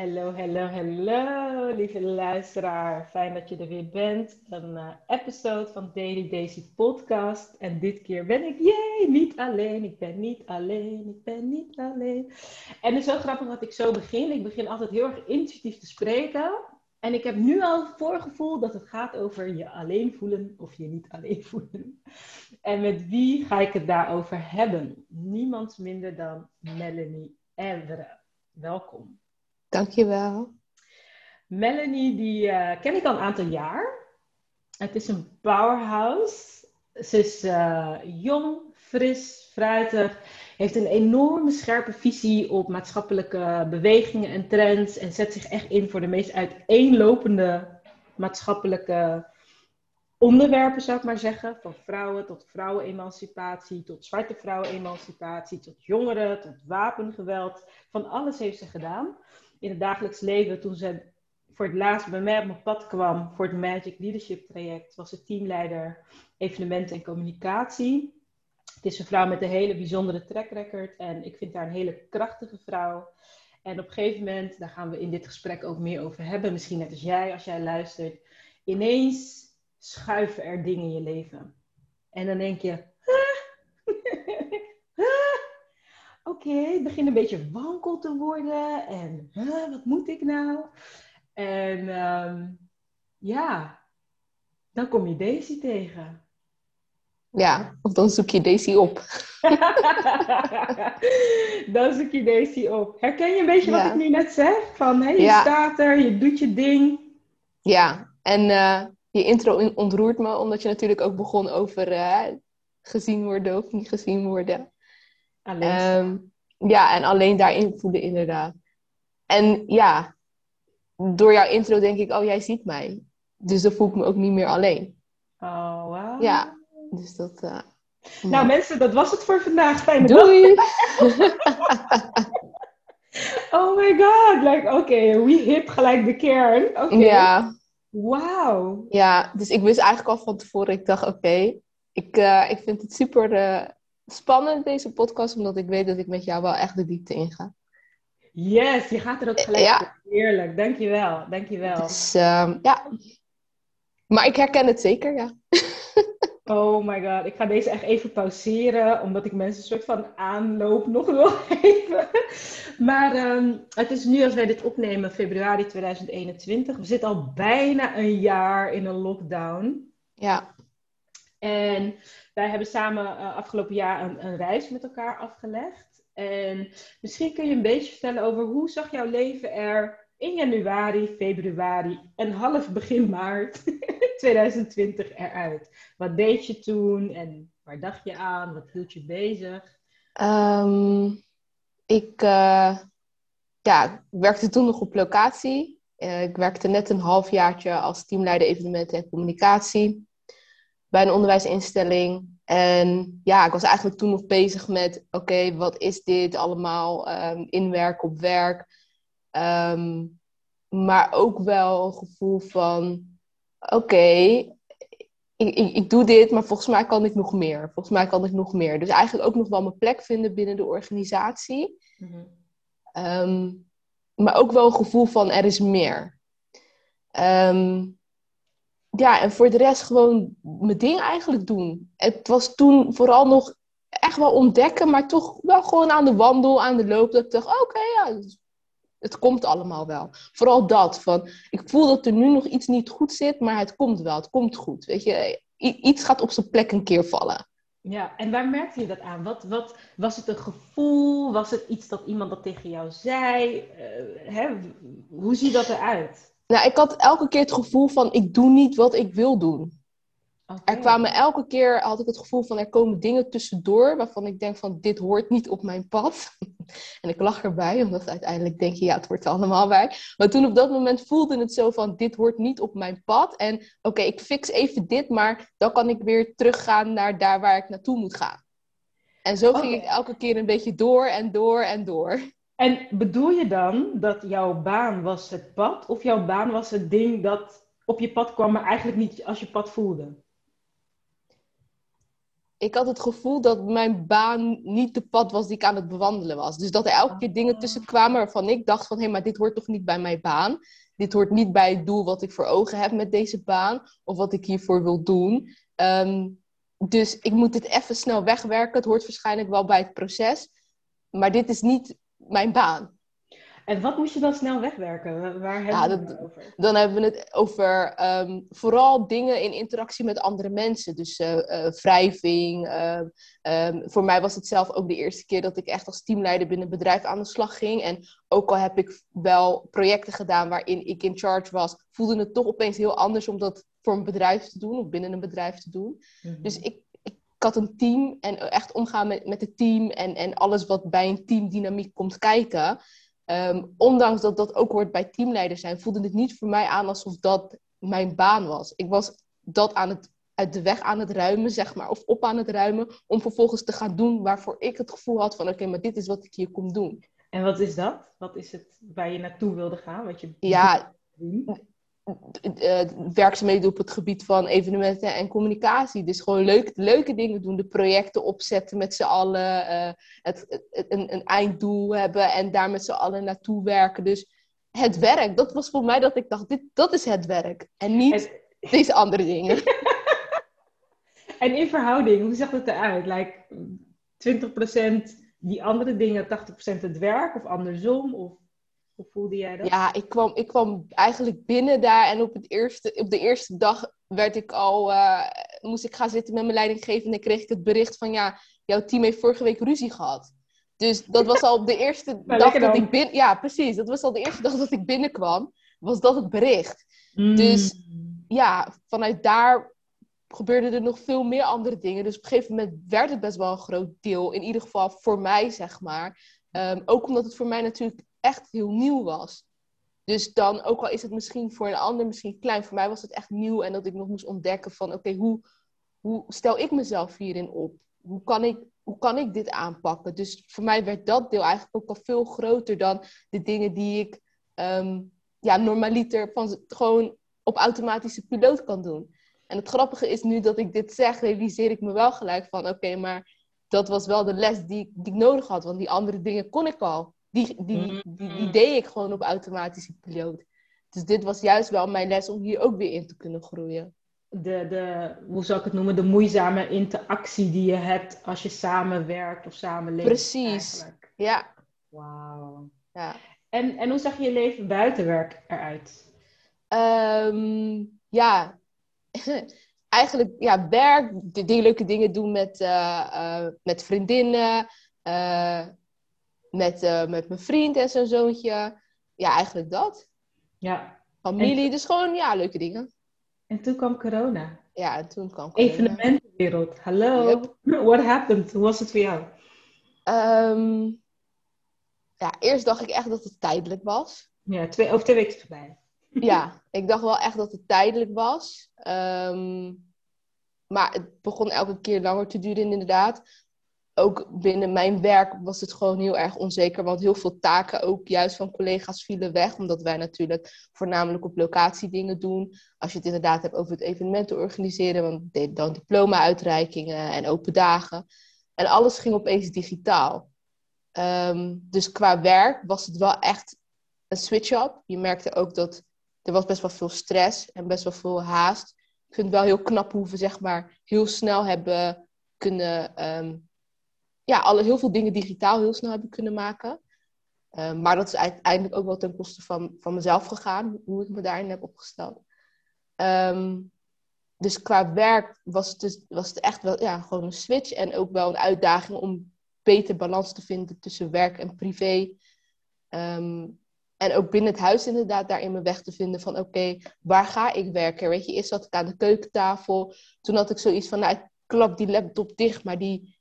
Hallo, hallo, hallo, lieve luisteraar. Fijn dat je er weer bent. Een uh, episode van Daily Daisy Podcast. En dit keer ben ik, jee, niet alleen. Ik ben niet alleen, ik ben niet alleen. En het is zo grappig dat ik zo begin. Ik begin altijd heel erg intuïtief te spreken. En ik heb nu al het voorgevoel dat het gaat over je alleen voelen of je niet alleen voelen. En met wie ga ik het daarover hebben? Niemand minder dan Melanie Evere. Welkom. Dankjewel. Melanie, die uh, ken ik al een aantal jaar. Het is een powerhouse. Ze is uh, jong, fris, fruitig. Heeft een enorme scherpe visie op maatschappelijke bewegingen en trends. En zet zich echt in voor de meest uiteenlopende maatschappelijke onderwerpen, zou ik maar zeggen. Van vrouwen tot vrouwenemancipatie, tot zwarte vrouwenemancipatie, tot jongeren, tot wapengeweld. Van alles heeft ze gedaan in het dagelijks leven, toen ze voor het laatst bij mij op mijn pad kwam voor het Magic Leadership traject, was ze teamleider evenementen en communicatie. Het is een vrouw met een hele bijzondere track record en ik vind haar een hele krachtige vrouw. En op een gegeven moment, daar gaan we in dit gesprek ook meer over hebben, misschien net als jij, als jij luistert, ineens schuiven er dingen in je leven. En dan denk je, oké, okay, het begint een beetje wankel te worden. En wat moet ik nou? En um, ja, dan kom je Daisy tegen. Ja, of dan zoek je Daisy op. dan zoek je Daisy op. Herken je een beetje wat ik nu net zeg? Van, hey, je staat er, je doet je ding. Ja, en uh, je intro ontroert me, omdat je natuurlijk ook begon over uh, gezien worden of niet gezien worden. Alleen um, ja, en alleen daarin voelen inderdaad. En ja, door jouw intro denk ik, oh, jij ziet mij. Dus dan voel ik me ook niet meer alleen. Oh, wow. Ja, dus dat... Uh, nou mensen, dat was het voor vandaag. Fijne Doei! oh my god, like, oké, okay, we hit gelijk de kern. Okay. Ja. Wauw. Ja, dus ik wist eigenlijk al van tevoren, ik dacht, oké, ik, uh, ik vind het super... Uh, spannend, deze podcast, omdat ik weet dat ik met jou wel echt de diepte inga. Yes, je gaat er ook gelijk ja. Heerlijk, dankjewel, dankjewel. Dus uh, ja, maar ik herken het zeker, ja. oh my god, ik ga deze echt even pauzeren, omdat ik mensen een soort van aanloop nog wil even. Maar um, het is nu, als wij dit opnemen, februari 2021. We zitten al bijna een jaar in een lockdown. Ja. En wij hebben samen uh, afgelopen jaar een, een, reis met elkaar afgelegd. En misschien kun je een beetje vertellen over hoe zag jouw leven er in januari, februari en half begin maart 2020 eruit? Wat deed je toen en waar dacht je aan? Wat hield je bezig? Um, ik uh, ja, werkte toen nog op locatie. Uh, ik werkte net een halfjaartje als teamleider evenementen en communicatie bij een onderwijsinstelling. En ja, ik was eigenlijk toen nog bezig met: oké, wat is dit allemaal? Um, op werk. Um, maar ook wel een gevoel van: oké, ik, ik, ik, doe dit, maar volgens mij kan ik nog meer. Volgens mij kan ik nog meer. Dus eigenlijk ook nog wel mijn plek vinden binnen de organisatie. Mm-hmm. Um, maar ook wel een gevoel van: er is meer. Um, ja, en voor de rest gewoon mijn ding eigenlijk doen. Het was toen vooral nog echt wel ontdekken, maar toch wel gewoon aan de wandel, aan de loop. Dat ik dacht, oké, ja, het komt allemaal wel. Vooral dat, van ik voel dat er nu nog iets niet goed zit, maar het komt wel, het komt goed. Weet je, iets gaat op zijn plek een keer vallen. Ja, en waar merkte je dat aan? Wat, wat, was het een gevoel? Was het iets dat iemand dat tegen jou zei? Uh, hè? Hoe ziet dat eruit? Nou, ik had elke keer het gevoel van ik doe niet wat ik wil doen. Okay. Er kwamen elke keer, had ik het gevoel van er komen dingen tussendoor waarvan ik denk van dit hoort niet op mijn pad. en ik lach erbij, omdat uiteindelijk denk je ja, het hoort er allemaal bij. Maar toen op dat moment voelde het zo van dit hoort niet op mijn pad. En oké, ik fix even dit, maar dan kan ik weer teruggaan naar daar waar ik naartoe moet gaan. En zo okay. ging ik elke keer een beetje door en door en door. En bedoel je dan dat jouw baan was het pad, of jouw baan was het ding dat op je pad kwam, maar eigenlijk niet als je pad voelde? ik had het gevoel dat mijn baan niet de pad was die ik aan het bewandelen was. Dus dat er elke keer dingen tussen kwamen waarvan ik dacht van... hé, hey, maar dit hoort toch niet bij mijn baan? Dit hoort niet bij het doel wat ik voor ogen heb met deze baan... of wat ik hiervoor wil doen. Ehm, dus ik moet dit even snel wegwerken. Het hoort waarschijnlijk wel bij het proces. Maar dit is niet mijn baan. En wat moet je dan snel wegwerken? Waar hebben ja, we het over? Dan hebben we het over ehm, vooral dingen in interactie met andere mensen. Dus uh, uh, wrijving. Ehm, ehm, voor mij was het zelf ook de eerste keer dat ik echt als teamleider binnen bedrijf aan de slag ging. En ook al heb ik wel projecten gedaan waarin ik in charge was, voelde het toch opeens heel anders om dat voor een bedrijf te doen of binnen een bedrijf te doen. Mhm. Dus ik, ik, had een team en echt omgaan met, met het team en, en alles wat bij een teamdynamiek komt kijken. Ehm, ondanks dat dat ook hoort bij teamleider zijn, voelde het niet voor mij aan alsof dat mijn baan was. Ik was dat aan het, uit de weg aan het ruimen, zeg maar, of op aan het ruimen, om vervolgens te gaan doen waarvoor ik het gevoel had van, oké, maar dit is wat ik hier kom doen. En wat is dat? Wat is het waar je naartoe wilde gaan? Wat je ja, werkzaamheden op het gebied van evenementen en communicatie. Dus gewoon leuk, leuke dingen doen, de projecten opzetten met z'n allen, uh, het, een, een, einddoel hebben en daar met z'n allen naartoe werken. Dus het werk, dat was voor mij dat ik dacht, dit, dat is het werk. En niet deze andere dingen. en in verhouding, hoe zag het eruit? Like 20% die andere dingen, 80% het werk of andersom? Of... Voelde jij dat? Ja, ik kwam, ik kwam eigenlijk binnen daar en op, het eerste, op de eerste dag werd ik al, uh, moest ik gaan zitten met mijn leidinggevende en kreeg ik het bericht van ja, jouw team heeft vorige week ruzie gehad. Dus dat was al op de eerste dag dat ik binnen... Ja, precies. Dat was al de eerste dag dat ik binnenkwam. Was dat het bericht. Mm. Dus ja, vanuit daar gebeurden er nog veel meer andere dingen. Dus op een gegeven moment werd het best wel een groot deel. In ieder geval voor mij, zeg maar. Um, ook omdat het voor mij natuurlijk echt heel nieuw was. Dus dan, ook al is het misschien voor een ander misschien klein, voor mij was het echt nieuw en dat ik nog moest ontdekken van oké, hoe, hoe stel ik mezelf hierin op? Hoe kan, ik, hoe kan ik dit aanpakken? Dus voor mij werd dat deel eigenlijk ook al veel groter dan de dingen die ik um, ja, normaliter van, gewoon op automatische piloot kan doen. En het grappige is nu dat ik dit zeg, realiseer ik me wel gelijk van oké, maar dat was wel de les die, die ik nodig had, want die andere dingen kon ik al. Die, die, die, die, mm. deed ik gewoon op automatische piloot. Dus dit was juist wel mijn les om hier ook weer in te kunnen groeien. De, de, hoe zou ik het noemen, de moeizame interactie die je hebt als je samenwerkt of samenleeft. Precies, eigenlijk. ja. Wauw. Ja. En, en hoe zag je leven buiten werk eruit? Um, ja, eigenlijk ja, werk, die, die, leuke dingen doen met, uh, uh, met vriendinnen, uh, met, uh, met mijn vriend en zijn zoontje. Ja, eigenlijk dat. Ja. Familie, en... dus gewoon ja, leuke dingen. En toen kwam corona. Ja, en toen kwam corona. Evenementenwereld. Hallo. Yep. What happened? Hoe was het voor jou? Um, ja, eerst dacht ik echt dat het tijdelijk was. Ja, twee, over twee weken voorbij. ja, ik dacht wel echt dat het tijdelijk was. Um, maar het begon elke keer langer te duren, inderdaad ook binnen mijn werk was het gewoon heel erg onzeker. Want heel veel taken ook juist van collega's vielen weg. Omdat wij natuurlijk voornamelijk op locatie dingen doen. Als je het inderdaad hebt over het evenementen organiseren. Want dan diploma-uitreikingen en open dagen. En alles ging opeens digitaal. Um, dus qua werk was het wel echt een switch-up. Je merkte ook dat er was best wel veel stress en best wel veel haast. Ik vind het wel heel knap hoe we zeg maar heel snel hebben kunnen um, ja, alle, heel veel dingen digitaal heel snel hebben kunnen maken. Ehm, maar dat is uiteindelijk ook wel ten koste van, van mezelf gegaan, hoe ik me daarin heb opgesteld. Ehm, dus qua werk was het, dus, was het echt wel ja, gewoon een switch en ook wel een uitdaging om beter balans te vinden tussen werk en privé. Ehm, en ook binnen het huis inderdaad daarin mijn weg te vinden van oké, waar ga ik werken? Weet je, eerst zat ik aan de keukentafel. Toen had ik zoiets van, nou, ik klap die laptop dicht, maar die,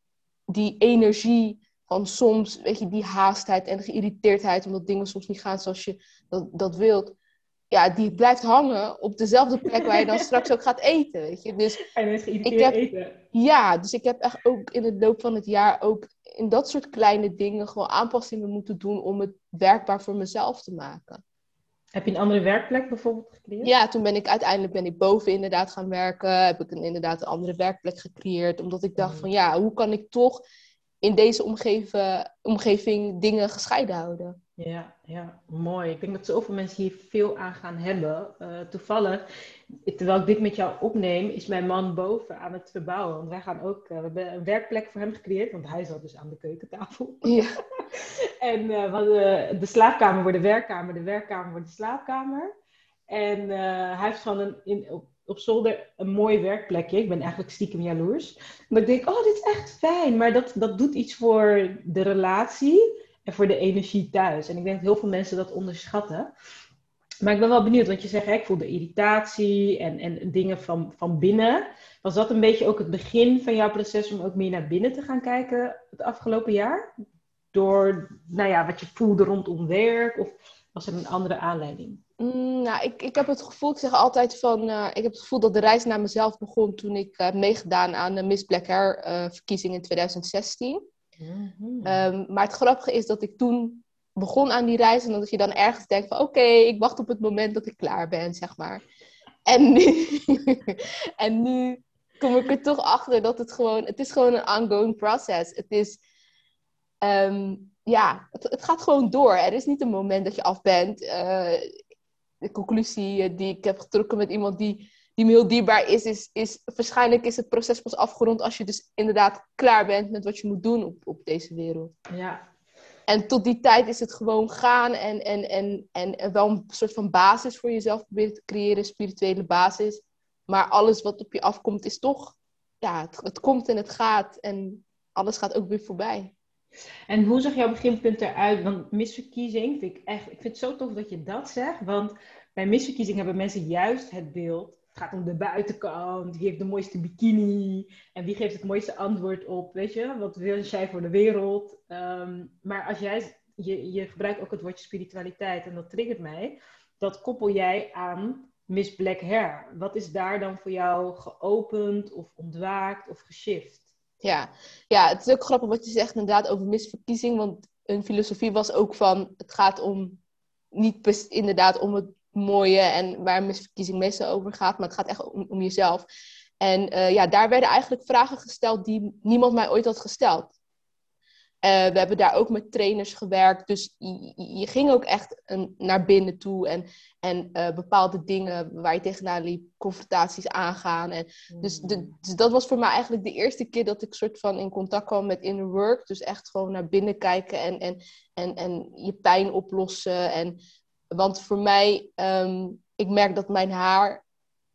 die energie van soms, weet je, die haastheid en geïrriteerdheid, omdat dingen soms niet gaan zoals je dat, dat wilt, ja, die blijft hangen op dezelfde plek waar je dan straks ook gaat eten, weet je. Dus en is ik heb, eten. Ja, dus ik heb echt ook in het loop van het jaar ook in dat soort kleine dingen gewoon aanpassingen moeten doen om het werkbaar voor mezelf te maken. Heb je een andere werkplek bijvoorbeeld gecreëerd? Ja, toen ben ik uiteindelijk ben ik boven inderdaad gaan werken. Heb ik een, inderdaad een andere werkplek gecreëerd. Omdat ik dacht Mhm. van ja, hoe kan ik toch in deze omgeving, omgeving dingen gescheiden houden? Ja, ja, mooi. Ik denk dat zoveel mensen hier veel aan gaan hebben. Eh, toevallig, terwijl ik dit met jou opneem, is mijn man boven aan het verbouwen. Want wij gaan ook, eh, we hebben een werkplek voor hem gecreëerd, want hij zat dus aan de keukentafel. Ja, En eh, we hadden de slaapkamer wordt de werkkamer, de werkkamer wordt de slaapkamer. En hij heeft gewoon een, in, op, op zolder een mooi werkplekje. Ik ben eigenlijk stiekem jaloers. Maar ik denk, oh, dit is echt fijn. Maar dat, dat doet iets voor de relatie en voor de energie thuis. En ik denk dat heel veel mensen dat onderschatten. Maar ik ben wel benieuwd, want je zegt, hè, ik voel de irritatie en, en dingen van, van binnen. Was dat een beetje ook het begin van jouw proces om ook meer naar binnen te gaan kijken het afgelopen jaar? Door, nou ja, wat je voelde rondom werk? Of was er een andere aanleiding? Mm, nou, ik, ik heb het gevoel, ik zeg altijd van, eh, ik heb het gevoel dat de reis naar mezelf begon toen ik eh, heb meegedaan aan de Miss Black Hair eh, verkiezing in 2016. Mhm. Ehm, maar het grappige is dat ik toen begon aan die reis en dat je dan ergens denkt van oké, ik wacht op het moment dat ik klaar ben, zeg maar. En nu, en nu kom ik er toch achter dat het gewoon, het is gewoon een ongoing process. Het is, ehm, ja, het, het gaat gewoon door. Er is niet een moment dat je af bent. Eh, de conclusie die ik heb getrokken met iemand die, die me heel dierbaar is, is, is waarschijnlijk is het proces pas afgerond als je dus inderdaad klaar bent met wat je moet doen op, op deze wereld. Ja, En tot die tijd is het gewoon gaan en, en, en, en, en wel een soort van basis voor jezelf proberen te creëren, spirituele basis. Maar alles wat op je afkomt is toch, ja, het, het komt en het gaat en alles gaat ook weer voorbij. En hoe zag jouw beginpunt eruit? Want misverkiezing vind ik echt, ik vind het zo tof dat je dat zegt. Want bij misverkiezing hebben mensen juist het beeld. Gaat om de buitenkant. Wie heeft de mooiste bikini? En wie geeft het mooiste antwoord op? Weet je, wat wil jij voor de wereld? Ehm, maar als jij, je, je gebruikt ook het woordje spiritualiteit en dat triggert mij. Dat koppel jij aan Miss Black Hair. Wat is daar dan voor jou geopend of ontwaakt of geshift? Ja. ja, het is ook grappig wat je zegt inderdaad over misverkiezing. Want een filosofie was ook van, het gaat om niet inderdaad om het mooie en waar misverkiezing meestal over gaat, maar het gaat echt om, om jezelf. En eh, ja, daar werden eigenlijk vragen gesteld die niemand mij ooit had gesteld. Eh, we hebben daar ook met trainers gewerkt, dus je, ging ook echt een, naar binnen toe en, en eh, bepaalde dingen waar je tegenaan liep, confrontaties aangaan. En dus, de, dus dat was voor mij eigenlijk de eerste keer dat ik soort van in contact kwam met inner work. Dus echt gewoon naar binnen kijken en, en, en, en je pijn oplossen. En, want voor mij, ehm, ik merk dat mijn haar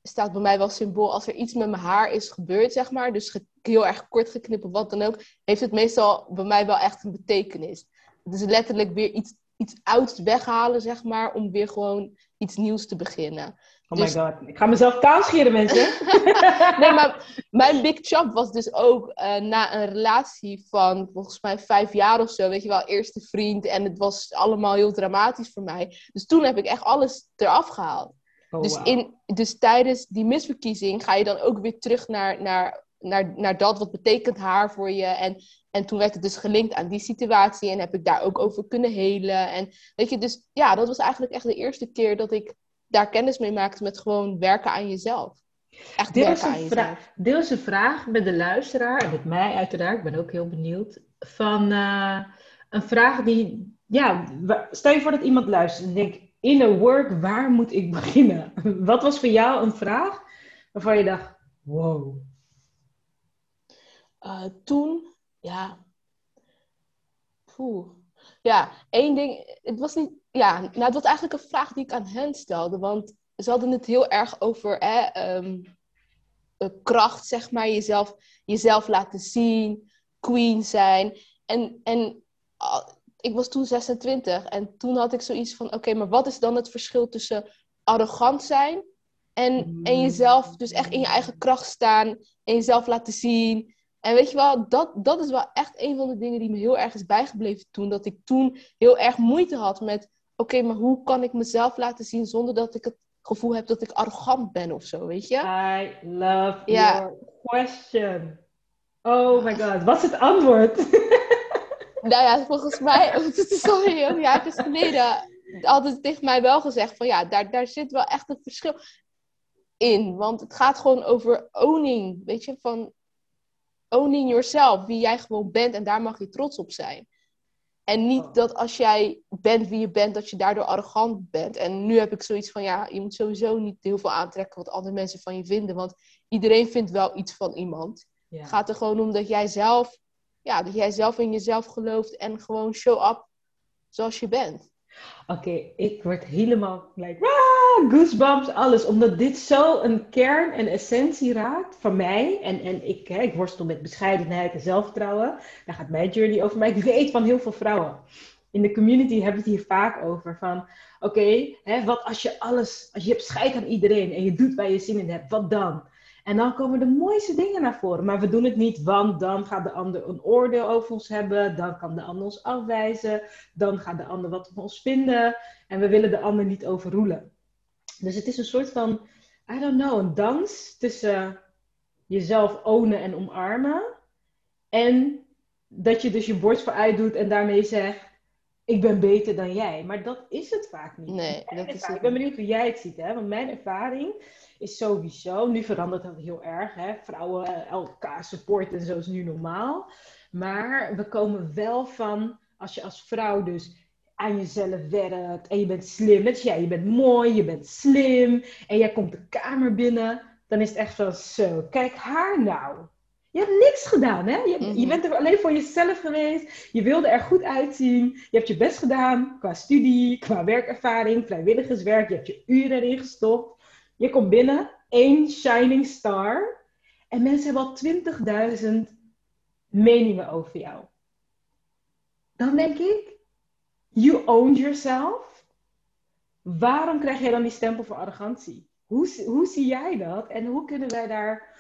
staat bij mij wel symbool. Als er iets met mijn haar is gebeurd, zeg maar, dus heel erg kort geknipt of wat dan ook, heeft het meestal bij mij wel echt een betekenis. Dus letterlijk weer iets, iets ouds weghalen, zeg maar, om weer gewoon iets nieuws te beginnen. Oh Dus- my god, ik ga mezelf kaal scheren, mensen. nee, maar mijn big chop was dus ook eh, na een relatie van volgens mij vijf jaar of zo, weet je wel, eerste vriend. En het was allemaal heel dramatisch voor mij. Dus toen heb ik echt alles eraf gehaald. Oh, dus, in, dus tijdens die misverkiezing ga je dan ook weer terug naar, naar, naar, naar dat. Wat betekent haar voor je? En, en toen werd het dus gelinkt aan die situatie. En heb ik daar ook over kunnen helen. En weet je, dus ja, dat was eigenlijk echt de eerste keer dat ik daar kennis mee maakte met gewoon werken aan jezelf. Echt Dit is, werken aan een jezelf. vraag, dit is een vraag met de luisteraar, en met mij uiteraard, ik ben ook heel benieuwd. Van eh, een vraag die, ja, stel je voor dat iemand luistert en denkt, inner work, waar moet ik beginnen? Wat was voor jou een vraag waarvan je dacht, wow. Eh, toen, ja. Poeh. Ja, één ding. Het was niet. Ja, nou, het was eigenlijk een vraag die ik aan hen stelde. Want ze hadden het heel erg over hè, ehm, eh, kracht, zeg maar. Jezelf, jezelf laten zien, queen zijn. En, en ik was toen 26 en toen had ik zoiets van: oké, maar wat is dan het verschil tussen arrogant zijn en, en jezelf, dus echt in je eigen kracht staan en jezelf laten zien? En weet je wel, dat, dat is wel echt een van de dingen die me heel erg is bijgebleven toen. Dat ik toen heel erg moeite had met, oké, maar hoe kan ik mezelf laten zien zonder dat ik het gevoel heb dat ik arrogant ben of zo, weet je? I love Ja. your question. Oh my god, wat is het antwoord? Nou ja, volgens mij, het is al heel jaartjes geleden. altijd tegen mij wel gezegd van ja, daar, daar zit wel echt een verschil in. Want het gaat gewoon over owning, weet je, van owning yourself, wie jij gewoon bent en daar mag je trots op zijn. En niet oh. dat als jij bent wie je bent, dat je daardoor arrogant bent. En nu heb ik zoiets van, ja, je moet sowieso niet heel veel aantrekken wat andere mensen van je vinden. Want iedereen vindt wel iets van iemand. Het gaat er gewoon om dat jij zelf, ja, dat jij zelf in jezelf gelooft en gewoon show up zoals je bent. Oké, ik word helemaal like, ah, goosebumps, alles. Omdat dit zo een kern en essentie raakt van mij. En, en ik, hè, ik worstel met bescheidenheid en zelfvertrouwen. Daar gaat mijn journey over. Maar ik weet van heel veel vrouwen. In de community hebben we het hier vaak over. Van, oké, wat als je alles, als je hebt scheid aan iedereen en je doet waar je zin in hebt, wat dan? En dan komen de mooiste dingen naar voren. Maar we doen het niet, want dan gaat de ander een oordeel over ons hebben. Dan kan de ander ons afwijzen. Dan gaat de ander wat van ons vinden. En we willen de ander niet overroelen. Dus het is een soort van, I don't know, een dans tussen jezelf ownen en omarmen. En dat je dus je borst vooruit doet en daarmee zegt, ik ben beter dan jij. Maar dat is het vaak niet. Nee, dat is Ik ben benieuwd hoe jij het ziet. Hè? Want mijn ervaring is sowieso, nu verandert dat heel erg. Hè? Vrouwen eh, elkaar supporten en zo is nu normaal. Maar we komen wel van, als je als vrouw dus aan jezelf werkt en je bent slim. Net jij, je bent mooi, je bent slim en jij komt de kamer binnen. Dan is het echt van zo, kijk haar nou. Je hebt niks gedaan, hè? Je, je, mhm. bent er alleen voor jezelf geweest. Je wilde er goed uitzien. Je hebt je best gedaan qua studie, qua werkervaring, vrijwilligerswerk. Je hebt je uren erin gestopt. Je komt binnen, één shining star. En mensen hebben al 20.000 meningen over jou. Dan denk ik, you own yourself. Waarom krijg jij dan die stempel voor arrogantie? Hoe, hoe zie jij dat? En hoe kunnen wij daar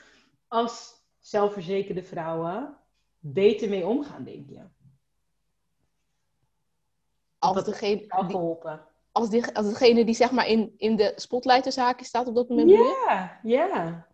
als zelfverzekerde vrouwen beter mee omgaan, denk je? Als degene, geholpen. Als, die, als degene die zeg maar in, in de spotlight zaken staat op dat moment. Ja, ja.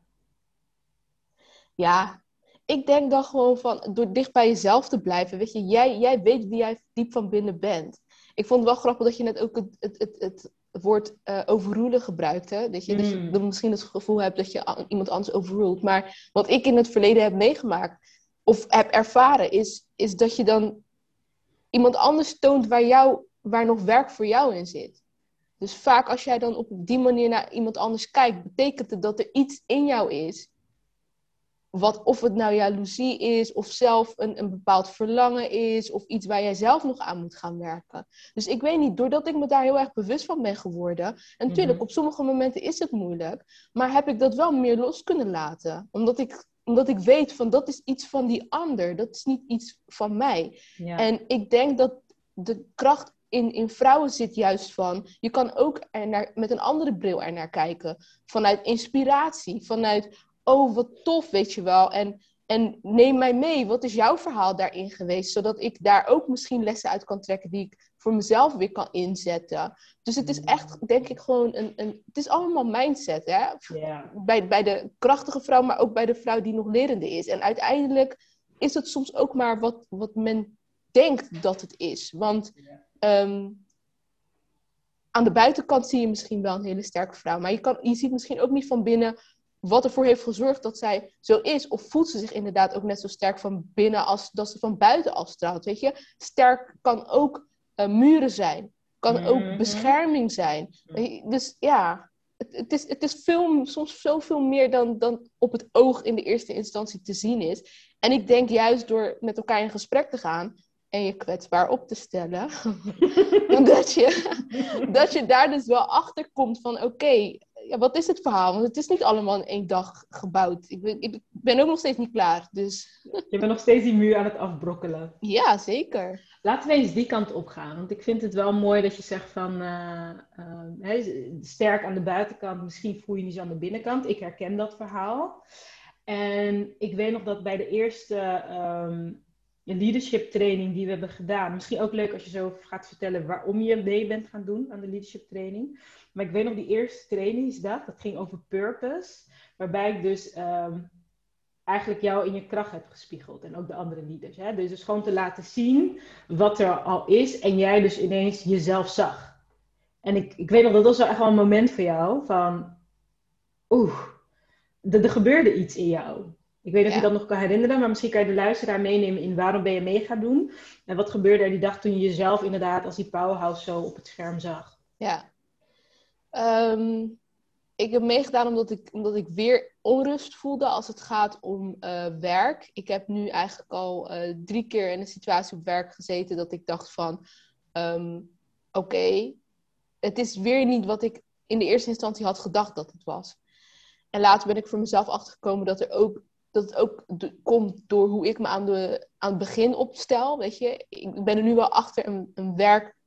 Ja, ik denk dan gewoon van door dicht bij jezelf te blijven. Weet je, jij, jij weet wie jij diep van binnen bent. Ik vond het wel grappig dat je net ook het, het, het, het woord uh, overrulen gebruikte. Dat je, dat je misschien het gevoel hebt dat je iemand anders overruled. Maar wat ik in het verleden heb meegemaakt of heb ervaren, is, is dat je dan iemand anders toont waar, jou, waar nog werk voor jou in zit. Dus vaak als jij dan op die manier naar iemand anders kijkt, betekent het dat er iets in jou is wat, of het nou jaloezie is, of zelf een, een bepaald verlangen is, of iets waar jij zelf nog aan moet gaan werken. Dus ik weet niet, doordat ik me daar heel erg bewust van ben geworden, en natuurlijk, mhm. op sommige momenten is het moeilijk, maar heb ik dat wel meer los kunnen laten. Omdat ik, omdat ik weet van dat is iets van die ander, dat is niet iets van mij. Ja. En ik denk dat de kracht in, in vrouwen zit juist van, je kan ook er naar, met een andere bril er naar kijken. Vanuit inspiratie, vanuit oh wat tof, weet je wel. En, en neem mij mee, wat is jouw verhaal daarin geweest? Zodat ik daar ook misschien lessen uit kan trekken die ik voor mezelf weer kan inzetten. Dus het is echt, denk ik, gewoon een. een het is allemaal mindset, hè? Bij, bij de krachtige vrouw, maar ook bij de vrouw die nog lerende is. En uiteindelijk is het soms ook maar wat, wat men denkt dat het is. Want ehm, aan de buitenkant zie je misschien wel een hele sterke vrouw, maar je, kan, je ziet misschien ook niet van binnen wat ervoor heeft gezorgd dat zij zo is. Of voelt ze zich inderdaad ook net zo sterk van binnen als dat ze van buiten afstraalt. Weet je, sterk kan ook uh, muren zijn, kan ook mhm. bescherming zijn. Dus ja, het, het, is, het is veel, soms zoveel meer dan, dan op het oog in de eerste instantie te zien is. En ik denk juist door met elkaar in gesprek te gaan en je kwetsbaar op te stellen, dat, je, dat je daar dus wel achter komt van oké, ja, wat is het verhaal? Want het is niet allemaal in één dag gebouwd. Ik ben, ik ben ook nog steeds niet klaar. Dus. Je bent nog steeds die muur aan het afbrokkelen. Ja, zeker. Laten we eens die kant op gaan. Want ik vind het wel mooi dat je zegt van uh, sterk aan de buitenkant, misschien voel je niet zo aan de binnenkant. Ik herken dat verhaal. En ik weet nog dat bij de eerste um, leadership training die we hebben gedaan, misschien ook leuk als je zo gaat vertellen waarom je mee bent gaan doen aan de leadership training. Maar ik weet nog die eerste trainingsdag, dat ging over purpose. Waarbij ik dus ehm, eigenlijk jou in je kracht heb gespiegeld. En ook de andere leaders. Hè? Dus, dus gewoon te laten zien wat er al is. En jij dus ineens jezelf zag. En ik, ik weet nog, dat was wel echt wel een moment voor jou van, oeh, er, er gebeurde iets in jou. Ik weet niet of je dat nog kan herinneren, maar misschien kan je de luisteraar meenemen in waarom ben je mee gaan doen. En wat gebeurde er die dag toen je jezelf inderdaad als die powerhouse zo op het scherm zag? Ja. Ehm, ik heb meegedaan omdat ik, omdat ik weer onrust voelde als het gaat om uh, werk. Ik heb nu eigenlijk al uh, drie keer in een situatie op werk gezeten dat ik dacht van... Um, Oké, het is weer niet wat ik in de eerste instantie had gedacht dat het was. En later ben ik voor mezelf achtergekomen dat, er ook, dat het ook komt door hoe ik me aan, de, aan het begin opstel. Weet je, ik ben er nu wel achter een, een werk.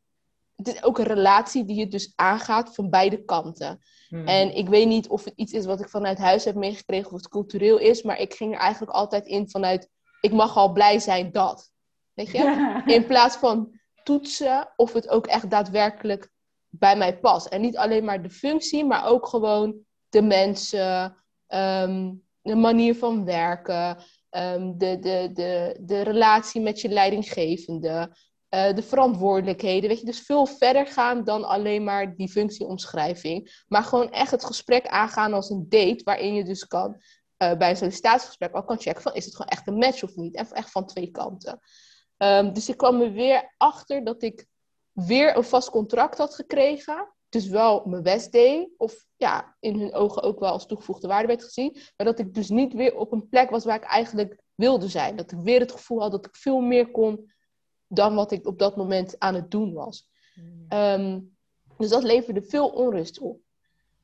Het is ook een relatie die je dus aangaat van beide kanten. Hmm. En ik weet niet of het iets is wat ik vanuit huis heb meegekregen of het cultureel is, maar ik ging er eigenlijk altijd in vanuit: ik mag al blij zijn dat. Weet je? In plaats van toetsen of het ook echt daadwerkelijk bij mij past. En niet alleen maar de functie, maar ook gewoon de mensen, um, de manier van werken, um, de, de, de, de relatie met je leidinggevende, uh, de verantwoordelijkheden. Weet je, dus veel verder gaan dan alleen maar die functieomschrijving. Maar gewoon echt het gesprek aangaan als een date, waarin je dus kan uh, bij een sollicitatiegesprek al kan checken van is het gewoon echt een match of niet. En echt van twee kanten. Um, dus ik kwam er weer achter dat ik weer een vast contract had gekregen. Dus wel mijn best deed. Of ja, in hun ogen ook wel als toegevoegde waarde werd gezien. Maar dat ik dus niet weer op een plek was waar ik eigenlijk wilde zijn. Dat ik weer het gevoel had dat ik veel meer kon dan wat ik op dat moment aan het doen was. Um, dus dat leverde veel onrust op.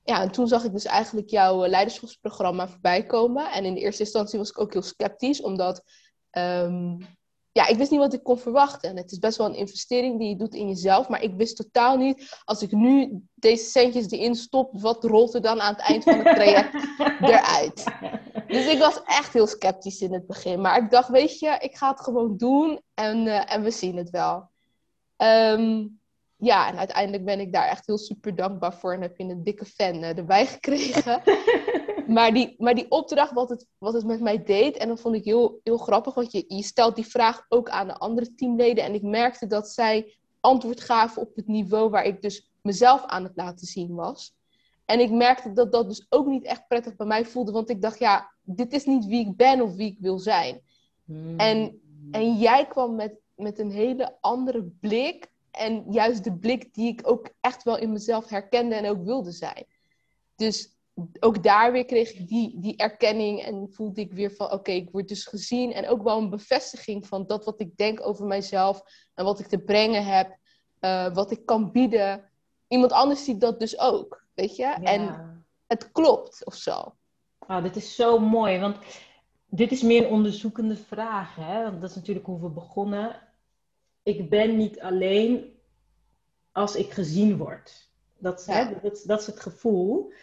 Ja, en toen zag ik dus eigenlijk jouw leiderschapsprogramma voorbij komen. En in de eerste instantie was ik ook heel sceptisch, omdat um, ja, ik wist niet wat ik kon verwachten. En het is best wel een investering die je doet in jezelf. Maar ik wist totaal niet, als ik nu deze centjes erin stop, wat rolt er dan aan het eind van het traject eruit? Dus ik was echt heel sceptisch in het begin. Maar ik dacht, weet je, ik ga het gewoon doen en, uh, en we zien het wel. Um, ja, en uiteindelijk ben ik daar echt heel super dankbaar voor. En heb je een dikke fan uh, erbij gekregen. maar, die, maar die opdracht, wat het, wat het met mij deed, en dat vond ik heel, heel grappig. Want je, je stelt die vraag ook aan de andere teamleden. En ik merkte dat zij antwoord gaven op het niveau waar ik dus mezelf aan het laten zien was. En ik merkte dat dat dus ook niet echt prettig bij mij voelde. Want ik dacht, ja, dit is niet wie ik ben of wie ik wil zijn. Hmm. En, en jij kwam met, met een hele andere blik en juist de blik die ik ook echt wel in mezelf herkende en ook wilde zijn. Dus ook daar weer kreeg ik die, die erkenning en voelde ik weer van oké, ik word dus gezien. En ook wel een bevestiging van dat wat ik denk over mijzelf en wat ik te brengen heb, uh, wat ik kan bieden. Iemand anders ziet dat dus ook, weet je? En het klopt of zo. Oh, dit is zo mooi, want dit is meer een onderzoekende vraag. Hè? Want dat is natuurlijk hoe we begonnen ik ben niet alleen als ik gezien word. Dat, hè, dat, dat, is het gevoel.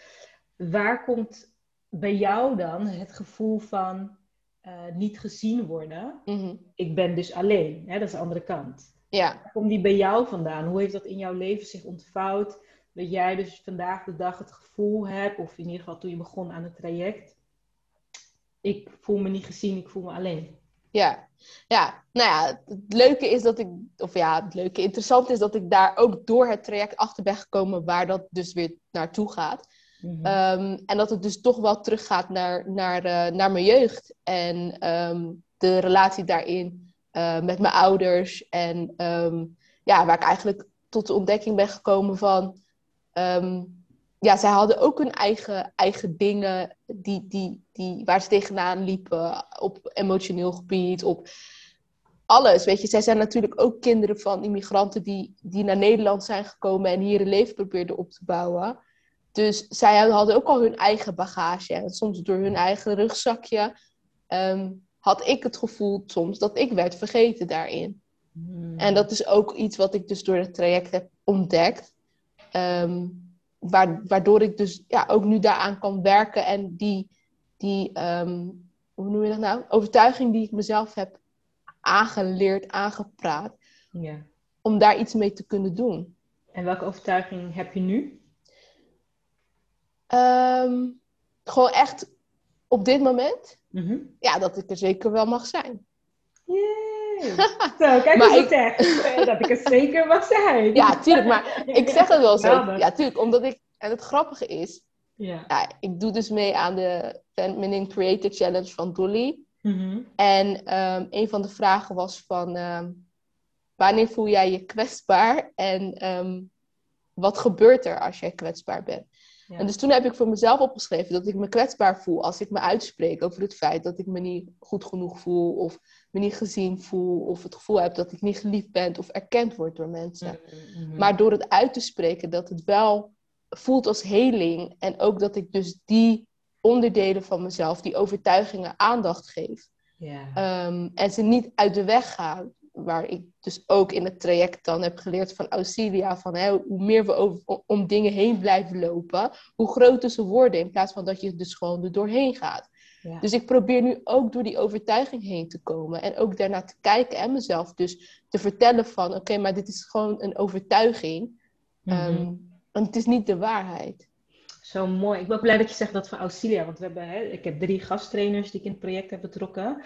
Waar komt bij jou dan het gevoel van uh, niet gezien worden? Mhm. Ik ben dus alleen. Hè, dat is de andere kant. Ja. Komt die bij jou vandaan? Hoe heeft dat in jouw leven zich ontvouwd? Dat jij dus vandaag de dag het gevoel hebt, of in ieder geval toen je begon aan het traject, ik voel me niet gezien, ik voel me alleen. Ja, ja, nou ja, het leuke is dat ik, of ja, het leuke, interessant is dat ik daar ook door het traject achter ben gekomen waar dat dus weer naartoe gaat. Mhm. Ehm, en dat het dus toch wel teruggaat naar, naar, uh, naar mijn jeugd en um, de relatie daarin uh, met mijn ouders. En um, ja, waar ik eigenlijk tot de ontdekking ben gekomen van ja, zij hadden ook hun eigen, eigen dingen die, die, die, waar ze tegenaan liepen. Op emotioneel gebied, op alles. Weet je, zij zijn natuurlijk ook kinderen van immigranten die, die naar Nederland zijn gekomen en hier een leven probeerden op te bouwen. Dus zij hadden ook al hun eigen bagage. En soms door hun eigen rugzakje ehm, had ik het gevoel soms dat ik werd vergeten daarin. Hmm. En dat is ook iets wat ik dus door het traject heb ontdekt. Um, waardoor ik dus ja, ook nu daaraan kan werken en die, die ehm, hoe noem je dat nou? Overtuiging die ik mezelf heb aangeleerd, aangepraat. Ja. Om daar iets mee te kunnen doen. En welke overtuiging heb je nu? Ehm, gewoon echt op dit moment. Mhm. Ja, dat ik er zeker wel mag zijn. Yeah. Zo, kijk eens ik... zeg. Dat ik het zeker mag zijn. Ja, tuurlijk. Maar ik zeg het wel zo. Ja, tuurlijk. Omdat ik... En het grappige is... Ja. ja ik doe dus mee aan de Feminine Creator Challenge van Dolly. Mhm. En um, een van de vragen was van... Um, wanneer voel jij je kwetsbaar? En um, wat gebeurt er als jij kwetsbaar bent? En dus toen heb ik voor mezelf opgeschreven dat ik me kwetsbaar voel als ik me uitspreek over het feit dat ik me niet goed genoeg voel of me niet gezien voel of het gevoel heb dat ik niet geliefd ben of erkend word door mensen. Mm-hmm. Maar door het uit te spreken dat het wel voelt als heling en ook dat ik dus die onderdelen van mezelf, die overtuigingen aandacht geef. Um, en ze niet uit de weg gaan waar ik dus ook in het traject dan heb geleerd van Auxilia, van hè, hoe meer we over, om dingen heen blijven lopen, hoe groter ze worden, in plaats van dat je dus gewoon er doorheen gaat. Ja. Dus ik probeer nu ook door die overtuiging heen te komen en ook daarna te kijken en mezelf dus te vertellen van, oké, maar dit is gewoon een overtuiging, mm want het is niet de waarheid. Zo mooi. Ik ben ook blij dat je zegt dat van Auxilia, want we hebben, hè, ik heb drie gasttrainers die ik in het project heb betrokken.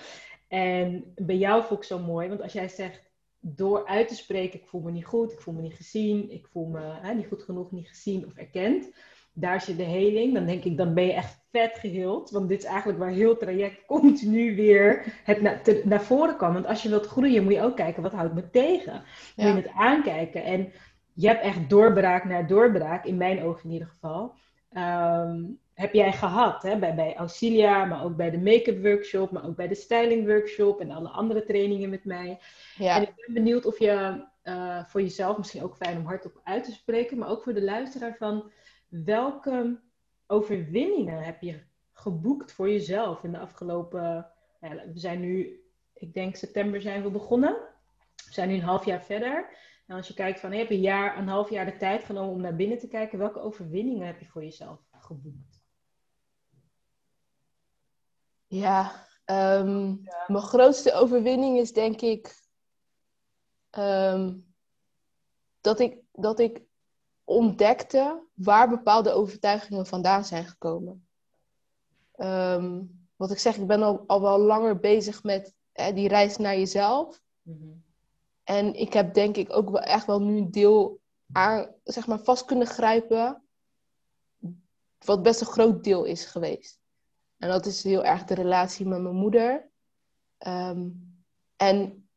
En bij jou voel ik zo mooi, want als jij zegt door uit te spreken, ik voel me niet goed, ik voel me niet gezien, ik voel me hè, niet goed genoeg, niet gezien of erkend, daar zit de heling, dan denk ik, dan ben je echt vet geheeld. Want dit is eigenlijk waar heel traject continu weer het naar voren kan. Want als je wilt groeien, moet je ook kijken, wat houdt me tegen? Moet je het aankijken. En je hebt echt doorbraak naar doorbraak, in mijn ogen in ieder geval. Ehm, heb jij gehad hè? Bij, bij Auxilia, maar ook bij de make-up workshop, maar ook bij de styling workshop en alle andere trainingen met mij. Ja. En ik ben benieuwd of je uh, voor jezelf, misschien ook fijn om hardop uit te spreken, maar ook voor de luisteraar van welke overwinningen heb je geboekt voor jezelf in de afgelopen, ja, we zijn nu, ik denk september zijn we begonnen. We zijn nu een half jaar verder. En als je kijkt van, hey, heb je een jaar, een half jaar de tijd genomen om naar binnen te kijken, welke overwinningen heb je voor jezelf geboekt? Ja, ehm, mijn grootste overwinning is denk ik ehm, dat, ik dat ik ontdekte waar bepaalde overtuigingen vandaan zijn gekomen. Um, wat ik zeg, ik ben al, al wel langer bezig met hè, die reis naar jezelf. Mhm. En ik heb denk ik ook wel echt wel nu een deel aan, zeg maar, vast kunnen grijpen. Wat best een groot deel is geweest. En dat is heel erg de relatie met mijn moeder. Ehm, en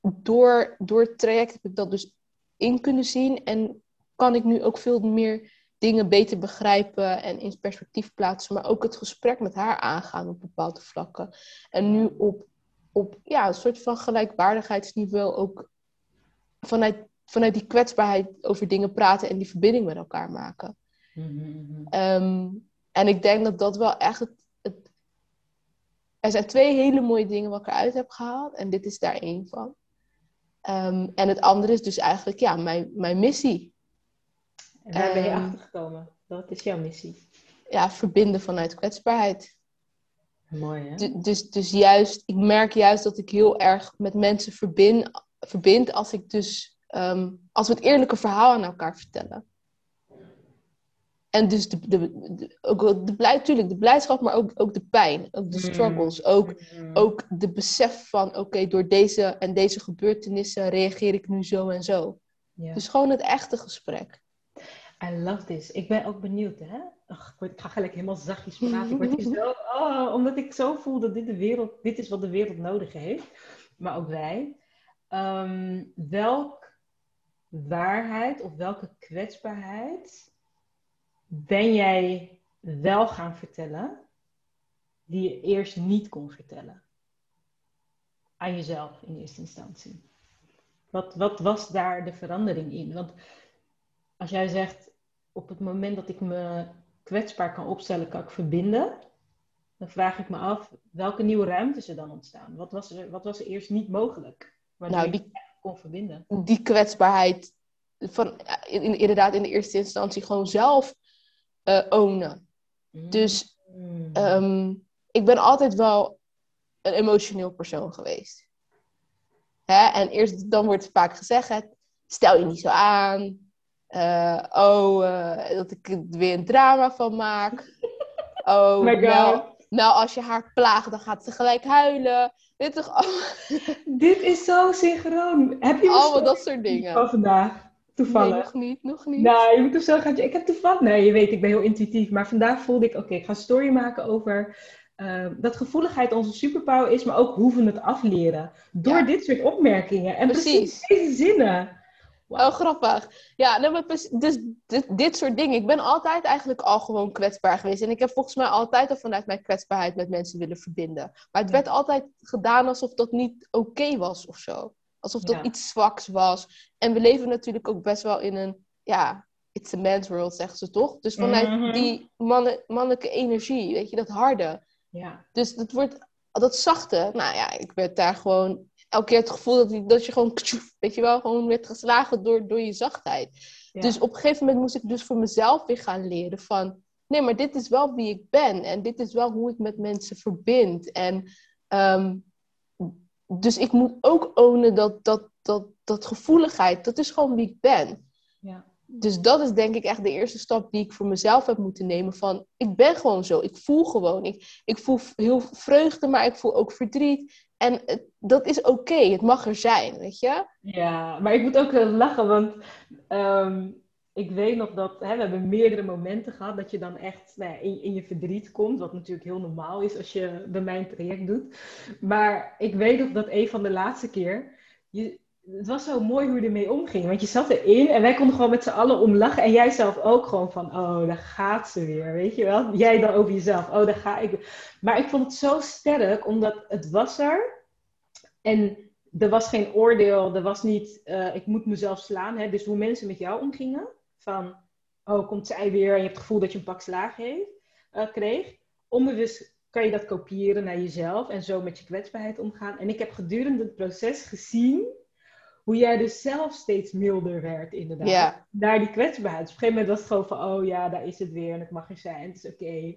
door, door het traject heb ik dat dus in kunnen zien. En kan ik nu ook veel meer dingen beter begrijpen en in perspectief plaatsen. Maar ook het gesprek met haar aangaan op bepaalde vlakken. En nu op, op ja, een soort van gelijkwaardigheidsniveau ook vanuit, vanuit die kwetsbaarheid over dingen praten en die verbinding met elkaar maken. Mm-hmm. Ehm, en ik denk dat dat wel echt het, er zijn twee hele mooie dingen wat ik eruit heb gehaald. En dit is daar één van. Ehm, en het andere is dus eigenlijk ja, mijn, mijn missie. En daar ben je um, achter gekomen? Wat is jouw missie? Ja, verbinden vanuit kwetsbaarheid. Mooi hè? dus, dus juist, ik merk juist dat ik heel erg met mensen verbind, verbind als ik dus, ehm, als we het eerlijke verhaal aan elkaar vertellen. En dus de, de, ook de, blij, tuurlijk, de blijdschap, maar ook, ook de pijn, ook de mm. struggles, ook, mm. ook de besef van, oké, door deze en deze gebeurtenissen reageer ik nu zo en zo. Dus gewoon het echte gesprek. I love this. Ik ben ook benieuwd, hè? Ach, ik ga gelijk helemaal zachtjes praten. Ik zo, oh, omdat ik zo voel dat dit, de wereld, dit is wat de wereld nodig heeft, maar ook wij. Um, welk waarheid of welke kwetsbaarheid ben jij wel gaan vertellen die je eerst niet kon vertellen? Aan jezelf in eerste instantie. Wat, wat was daar de verandering in? Want als jij zegt, op het moment dat ik me kwetsbaar kan opstellen, kan ik verbinden. Dan vraag ik me af, welke nieuwe ruimtes er dan ontstaan? Wat was er, wat was er eerst niet mogelijk? Waardoor nou, die, kon verbinden. Die kwetsbaarheid, van, inderdaad in de eerste instantie gewoon zelf uh, ownen. Mm. Dus ehm, ik ben altijd wel een emotioneel persoon geweest. Hè? En eerst dan wordt vaak gezegd, stel je niet zo aan. Uh, oh, uh, dat ik er weer een drama van maak. Oh, My God. Nou, als je haar plaagt, dan gaat ze gelijk huilen. Dit toch Dit is zo synchroon. Heb je allemaal dat soort dingen van vandaag? Toevallig. Nee, nog niet, nog niet. Nou, je moet er zo gaan. Ik heb toevallig. Nee, je weet, ik ben heel intuïtief. Maar vandaag voelde ik, oké, ik ga een story maken over uh, dat gevoeligheid onze superpower is, maar ook hoe we het afleren. Door dit soort opmerkingen. En precies, deze zinnen. Wow. Oh, grappig. Ja, nou, dus dit, dit, soort dingen. Ik ben altijd eigenlijk al gewoon kwetsbaar geweest. En ik heb volgens mij altijd al vanuit mijn kwetsbaarheid met mensen willen verbinden. Maar het werd altijd gedaan alsof dat niet oké was of zo. Alsof dat iets zwaks was. En we leven natuurlijk ook best wel in een, ja, it's a man's world, zeggen ze toch? Dus vanuit mhm. die mannen, mannelijke energie, weet je, dat harde. Ja. Dus dat wordt, dat zachte, nou ja, ik werd daar gewoon elke keer het gevoel dat, dat je gewoon, weet je wel, gewoon werd geslagen door, door je zachtheid. Dus op een gegeven moment moest ik dus voor mezelf weer gaan leren van, nee, maar dit is wel wie ik ben en dit is wel hoe ik met mensen verbind. En ehm, dus ik moet ook ownen dat, dat, dat, dat gevoeligheid, dat is gewoon wie ik ben. Ja. Dus dat is denk ik echt de eerste stap die ik voor mezelf heb moeten nemen. Van, ik ben gewoon zo. Ik voel gewoon. Ik, ik voel heel vreugde, maar ik voel ook verdriet. En dat is oké. Het mag er zijn, weet je? Ja, maar ik moet ook lachen, want ehm, ik weet nog dat hè, we hebben meerdere momenten gehad dat je dan echt nou ja, in, in, je verdriet komt, wat natuurlijk heel normaal is als je bij mijn traject doet. Maar ik weet nog dat een van de laatste keer, je, het was zo mooi hoe je ermee omging, want je zat erin en wij konden gewoon met z'n allen om lachen en jij zelf ook gewoon van, oh, daar gaat ze weer, weet je wel? Jij dan over jezelf, oh, daar ga ik. Maar ik vond het zo sterk, omdat het was er en er was geen oordeel, er was niet, uh, ik moet mezelf slaan. Hè? Dus hoe mensen met jou omgingen, van, oh, komt zij weer en je hebt het gevoel dat je een pak slaag heeft, uh, kreeg. Onbewust kan je dat kopiëren naar jezelf en zo met je kwetsbaarheid omgaan. En ik heb gedurende het proces gezien hoe jij dus zelf steeds milder werd, inderdaad. Ja. Naar die kwetsbaarheid. Dus op een gegeven moment was het gewoon van, oh ja, daar is het weer en het mag er zijn, het is oké.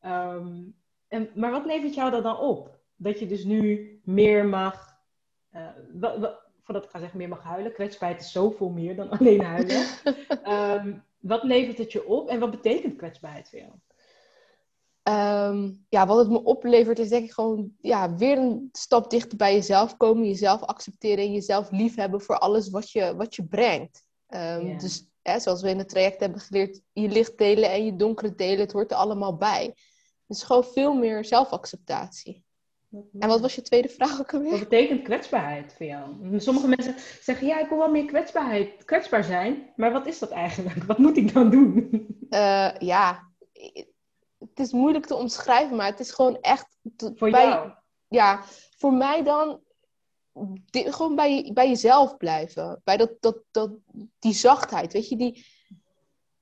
Ehm, en maar wat levert jou dat dan op? Dat je dus nu meer mag, uh, voordat ik ga zeggen meer mag huilen, kwetsbaarheid is zoveel meer dan alleen huilen. um, wat levert het je op en wat betekent kwetsbaarheid voor jou? Ehm, ja, wat het me oplevert is denk ik gewoon ja, weer een stap dichter bij jezelf komen. Jezelf accepteren en jezelf liefhebben voor alles wat je, wat je brengt. Um, Dus hè, zoals we in het traject hebben geleerd, je licht delen en je donkere delen, het hoort er allemaal bij. Dus gewoon veel meer zelfacceptatie. En wat was je tweede vraag ook alweer? Wat betekent kwetsbaarheid voor jou? Sommige mensen zeggen, ja, ik wil wel meer kwetsbaarheid, kwetsbaar zijn. Maar wat is dat eigenlijk? Wat moet ik dan doen? Uh, ja, het is moeilijk te omschrijven, maar het is gewoon echt... Voor bij, jou? Ja, voor mij dan gewoon bij, bij jezelf blijven. Bij dat, dat, dat, die zachtheid, weet je, die...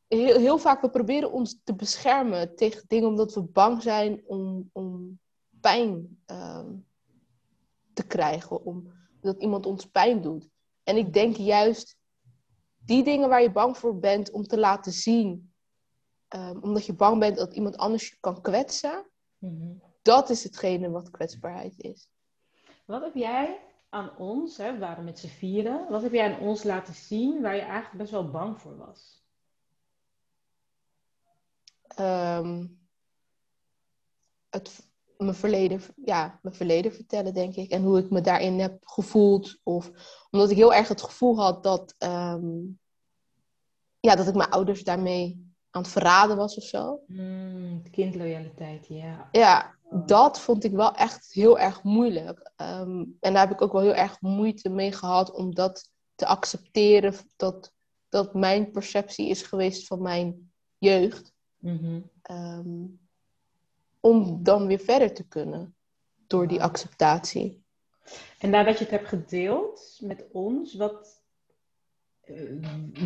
Heel, heel vaak, we proberen ons te beschermen tegen dingen omdat we bang zijn om, om pijn ehm, te krijgen, om, dat iemand ons pijn doet. En ik denk juist die dingen waar je bang voor bent om te laten zien, ehm, omdat je bang bent dat iemand anders je kan kwetsen, mhm. dat is hetgene wat kwetsbaarheid is. Wat heb jij aan ons, hè, we waren met z'n vieren, wat heb jij aan ons laten zien waar je eigenlijk best wel bang voor was? Um, het, mijn verleden, ja, mijn verleden vertellen, denk ik. En hoe ik me daarin heb gevoeld. Of omdat ik heel erg het gevoel had dat, ehm, ja, dat ik mijn ouders daarmee aan het verraden was of zo. Mm, kindloyaliteit, ja. Ja, dat vond ik wel echt heel erg moeilijk. Ehm, en daar heb ik ook wel heel erg moeite mee gehad om dat te accepteren. Dat, dat mijn perceptie is geweest van mijn jeugd. Mm om dan weer verder te kunnen door die acceptatie. En nadat je het hebt gedeeld met ons, wat, uh,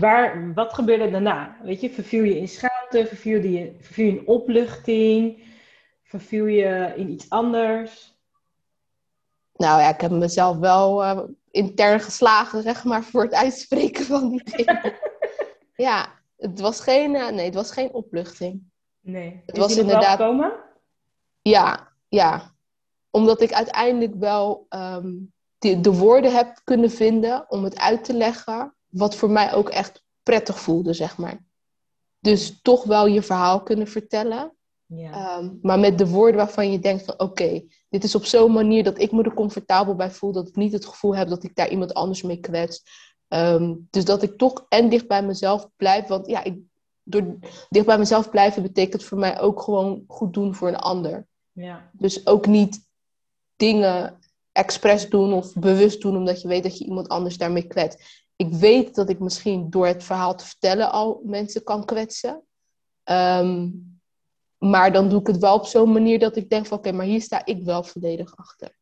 waar, wat gebeurde daarna? Weet je, verviel je in schaamte, verviel je, verviel je in opluchting, verviel je in iets anders? Nou ja, ik heb mezelf wel uh, intern geslagen, zeg maar, voor het uitspreken van die dingen. ja, het was geen, uh, nee, het was geen opluchting. Nee. Het was inderdaad. Komen? Ja, ja. Omdat ik uiteindelijk wel ehm, de, de woorden heb kunnen vinden om het uit te leggen. Wat voor mij ook echt prettig voelde, zeg maar. Dus toch wel je verhaal kunnen vertellen. Ja. Ehm, maar met de woorden waarvan je denkt van oké, dit is op zo'n manier dat ik me er comfortabel bij voel, dat ik niet het gevoel heb dat ik daar iemand anders mee kwets. Ehm, dus dat ik toch en dicht bij mezelf blijf, want ja, ik, door dicht bij mezelf blijven betekent voor mij ook gewoon goed doen voor een ander. Ja. Dus ook niet dingen expres doen of bewust doen omdat je weet dat je iemand anders daarmee kwetst. Ik weet dat ik misschien door het verhaal te vertellen al mensen kan kwetsen. Ehm, maar dan doe ik het wel op zo'n manier dat ik denk van oké, maar hier sta ik wel volledig achter.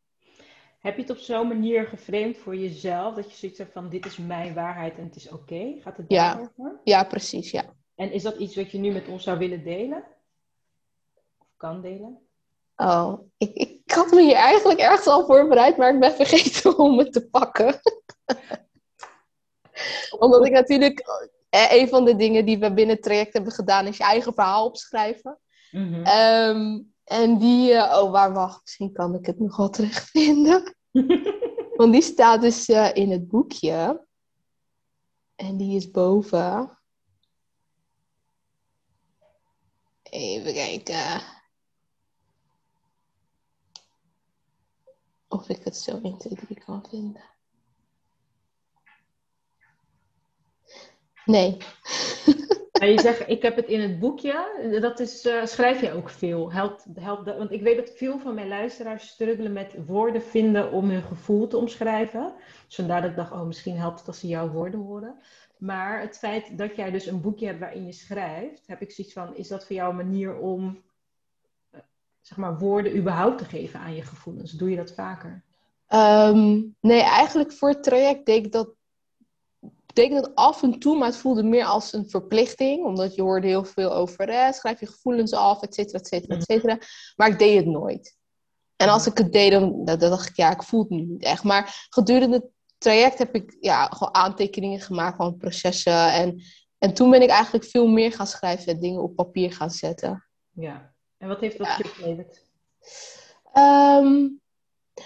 Heb je het op zo'n manier geframed voor jezelf, dat je zoiets hebt van dit is mijn waarheid en het is oké? Gaat het Ja. daarover? Ja, precies, ja. En is dat iets wat je nu met ons zou willen delen? Of kan delen? Oh, ik, ik had me hier eigenlijk ergens al voorbereid, maar ik ben vergeten om het te pakken. Omdat ik natuurlijk, eh, een van de dingen die we binnen het traject hebben gedaan, is je eigen verhaal opschrijven. Mhm. Ehm, en die, eh, oh waar wacht, misschien kan ik het nog wel terugvinden. Want die staat dus eh, in het boekje. En die is boven. Even kijken. Of ik het zo 1, 2, 3 kan vinden. Nee. Je zegt, ik heb het in het boekje. Dat is, eh, schrijf je ook veel? Helpt, helpt? Want ik weet dat veel van mijn luisteraars struggelen met woorden vinden om hun gevoel te omschrijven. Dus ik dacht, oh, misschien helpt het als ze jouw woorden horen. Maar het feit dat jij dus een boekje hebt waarin je schrijft, heb ik zoiets van, is dat voor jou een manier om, zeg maar, woorden überhaupt te geven aan je gevoelens? Doe je dat vaker? Ehm, nee, eigenlijk voor het traject deed ik dat, deed ik dat af en toe, maar het voelde meer als een verplichting. Omdat je hoorde heel veel over, eh, schrijf je gevoelens af, et cetera, et cetera, et cetera. Maar ik deed het nooit. En als ik het deed, dan, dan dacht ik, ja, ik voel het nu niet echt. Maar gedurende het traject heb ik ja, gewoon aantekeningen gemaakt van processen. En, en toen ben ik eigenlijk veel meer gaan schrijven en dingen op papier gaan zetten. Ja. En wat heeft dat Ja. je opgeleverd? Ehm,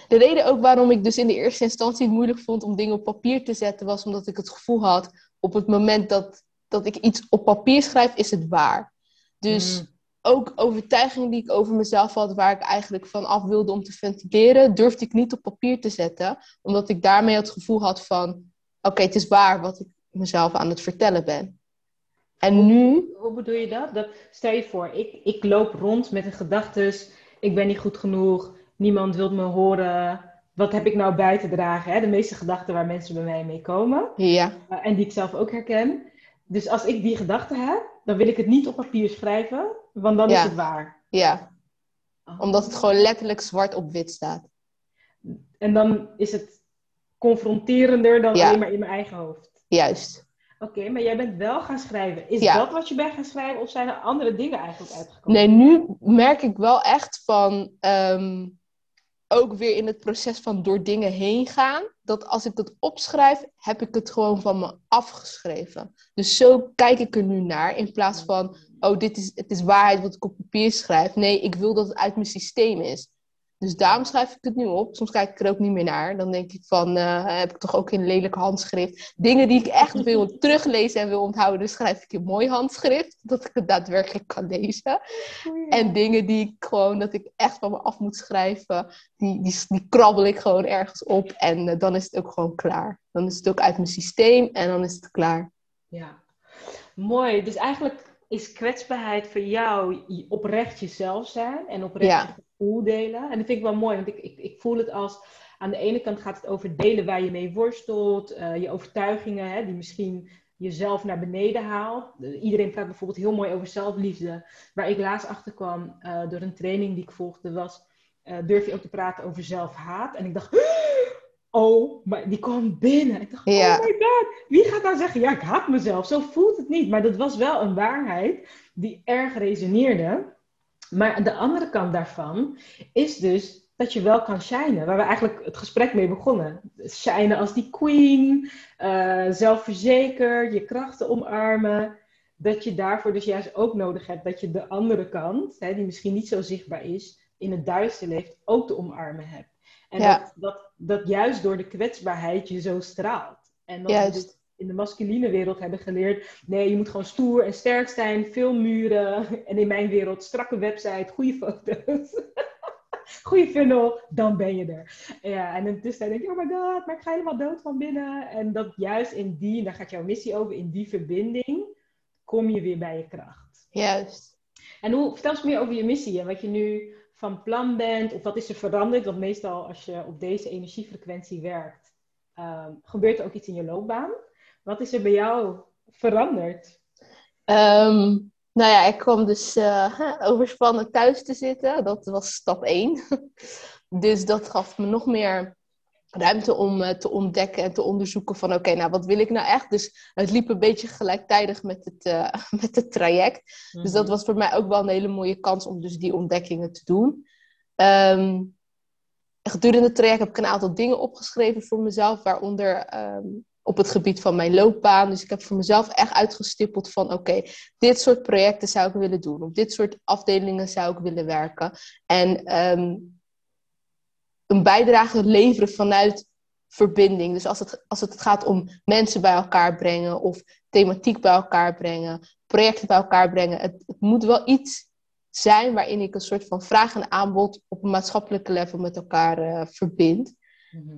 de reden ook waarom ik dus in de eerste instantie het moeilijk vond om dingen op papier te zetten, was omdat ik het gevoel had, op het moment dat, dat ik iets op papier schrijf, is het waar. Dus Mm. ook overtuigingen die ik over mezelf had, waar ik eigenlijk van af wilde om te ventileren, durfde ik niet op papier te zetten, omdat ik daarmee het gevoel had van, oké, het is waar wat ik mezelf aan het vertellen ben. En nu, Hoe bedoel je dat? dat stel je voor, ik, ik loop rond met de gedachtes, ik ben niet goed genoeg, niemand wil me horen, wat heb ik nou bij te dragen? Hè? De meeste gedachten waar mensen bij mij mee komen ja, eh, en die ik zelf ook herken. Dus als ik die gedachten heb, dan wil ik het niet op papier schrijven, want dan is het waar. ja, omdat het gewoon letterlijk zwart op wit staat. En dan is het confronterender dan Ja. alleen maar in mijn eigen hoofd. Juist. Oké, maar jij bent wel gaan schrijven. Is Ja. dat wat je bent gaan schrijven of zijn er andere dingen eigenlijk uitgekomen? Nee, nu merk ik wel echt van, ehm, ook weer in het proces van door dingen heen gaan, dat als ik het opschrijf, heb ik het gewoon van me afgeschreven. Dus zo kijk ik er nu naar, in plaats van, oh, dit is, het is waarheid wat ik op papier schrijf. Nee, ik wil dat het uit mijn systeem is. Dus daarom schrijf ik het nu op. Soms kijk ik er ook niet meer naar. Dan denk ik van, eh, heb ik toch ook in lelijk handschrift. Dingen die ik echt wil teruglezen en wil onthouden, dus schrijf ik in mooi handschrift. Dat ik het daadwerkelijk kan lezen. En dingen die ik gewoon, dat ik echt van me af moet schrijven, die, die, die krabbel ik gewoon ergens op. En eh, dan is het ook gewoon klaar. Dan is het ook uit mijn systeem en dan is het klaar. Ja, mooi. Dus eigenlijk is kwetsbaarheid voor jou oprecht jezelf zijn en oprecht Ja. Je gevoel delen. En dat vind ik wel mooi, want ik, ik, ik voel het als aan de ene kant gaat het over delen waar je mee worstelt, eh, je overtuigingen hè, die misschien jezelf naar beneden haalt. Eh, Iedereen praat bijvoorbeeld heel mooi over zelfliefde. Waar ik laatst achter kwam eh, door een training die ik volgde was, durf je ook te praten over zelfhaat? En ik dacht, oh, maar die kwam binnen. Ik dacht, Ja. oh my god, wie gaat nou zeggen, ja, ik haat mezelf. Zo voelt het niet. Maar dat was wel een waarheid die erg resoneerde. Maar de andere kant daarvan is dus dat je wel kan shinen. Waar we eigenlijk het gesprek mee begonnen. Shinen als die queen, eh, zelfverzekerd, je krachten omarmen. Dat je daarvoor dus juist ook nodig hebt dat je de andere kant, hè, die misschien niet zo zichtbaar is, in het duister leeft, ook te omarmen hebt. En Ja. dat, dat, dat juist door de kwetsbaarheid je zo straalt. En dat Juist. In de masculine wereld hebben geleerd. Nee, je moet gewoon stoer en sterk zijn, veel muren. En in mijn wereld strakke website, goede foto's. goede funnel, dan ben je er. Ja, en in de tussentijd denk je, oh my god, maar ik ga helemaal dood van binnen. En dat juist in die, daar gaat jouw missie over, in die verbinding, kom je weer bij je kracht. Juist. En hoe, vertel eens meer over je missie en wat je nu van plan bent, of wat is er veranderd? Want meestal als je op deze energiefrequentie werkt, ehm, gebeurt er ook iets in je loopbaan. Wat is er bij jou veranderd? Ehm, nou ja, ik kwam dus uh, overspannen thuis te zitten. Dat was stap 1. dus dat gaf me nog meer ruimte om uh, te ontdekken en te onderzoeken van oké, nou wat wil ik nou echt? Dus het liep een beetje gelijktijdig met het, uh, met het traject. Dus dat mhm. was voor mij ook wel een hele mooie kans om dus die ontdekkingen te doen. Um, gedurende het traject heb ik een aantal dingen opgeschreven voor mezelf, waaronder um, op het gebied van mijn loopbaan. Dus ik heb voor mezelf echt uitgestippeld van oké, dit soort projecten zou ik willen doen. Op dit soort afdelingen zou ik willen werken. En um, een bijdrage leveren vanuit verbinding. Dus als het, als het gaat om mensen bij elkaar brengen of thematiek bij elkaar brengen, projecten bij elkaar brengen. Het, het moet wel iets zijn waarin ik een soort van vraag en aanbod op een maatschappelijke level met elkaar uh, verbind. Mm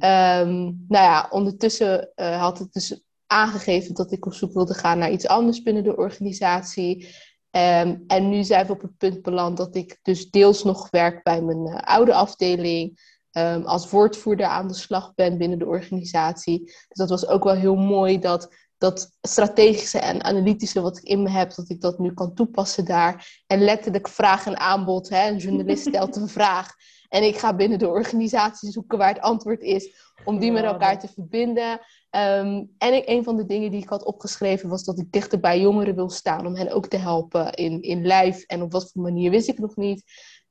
nou ja, ondertussen uh, had het dus aangegeven dat ik op zoek wilde gaan naar iets anders binnen de organisatie. Um, en nu zijn we op het punt beland dat ik dus deels nog werk bij mijn uh, oude afdeling. Um, als woordvoerder aan de slag ben binnen de organisatie. Dus dat was ook wel heel mooi dat dat strategische en analytische wat ik in me heb, dat ik dat nu kan toepassen daar. En letterlijk vraag en aanbod. Hè? Een journalist stelt een vraag. En ik ga binnen de organisatie zoeken waar het antwoord is, om die met elkaar te verbinden. Um, en ik, een van de dingen die ik had opgeschreven was dat ik dichter bij jongeren wil staan, om hen ook te helpen in, in lijf. En op wat voor manier wist ik nog niet.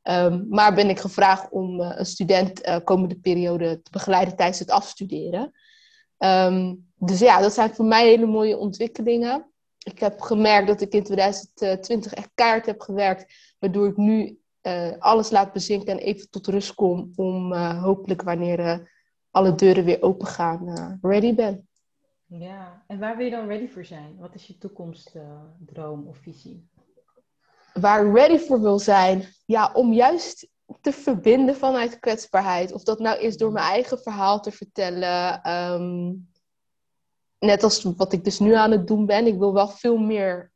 Um, maar ben ik gevraagd om uh, een student uh, komende periode te begeleiden tijdens het afstuderen. Um, dus ja, dat zijn voor mij hele mooie ontwikkelingen. Ik heb gemerkt dat ik in 2020 echt kaart heb gewerkt, waardoor ik nu uh, alles laat bezinken en even tot rust kom om uh, hopelijk wanneer uh, alle deuren weer open gaan, ready ben. Ja, en waar wil je dan ready voor zijn? Wat is je toekomstdroom of visie? Waar ready voor wil zijn? Ja, om juist te verbinden vanuit kwetsbaarheid. Of dat nou is door mijn eigen verhaal te vertellen. Um, net als wat ik dus nu aan het doen ben. Ik wil wel veel meer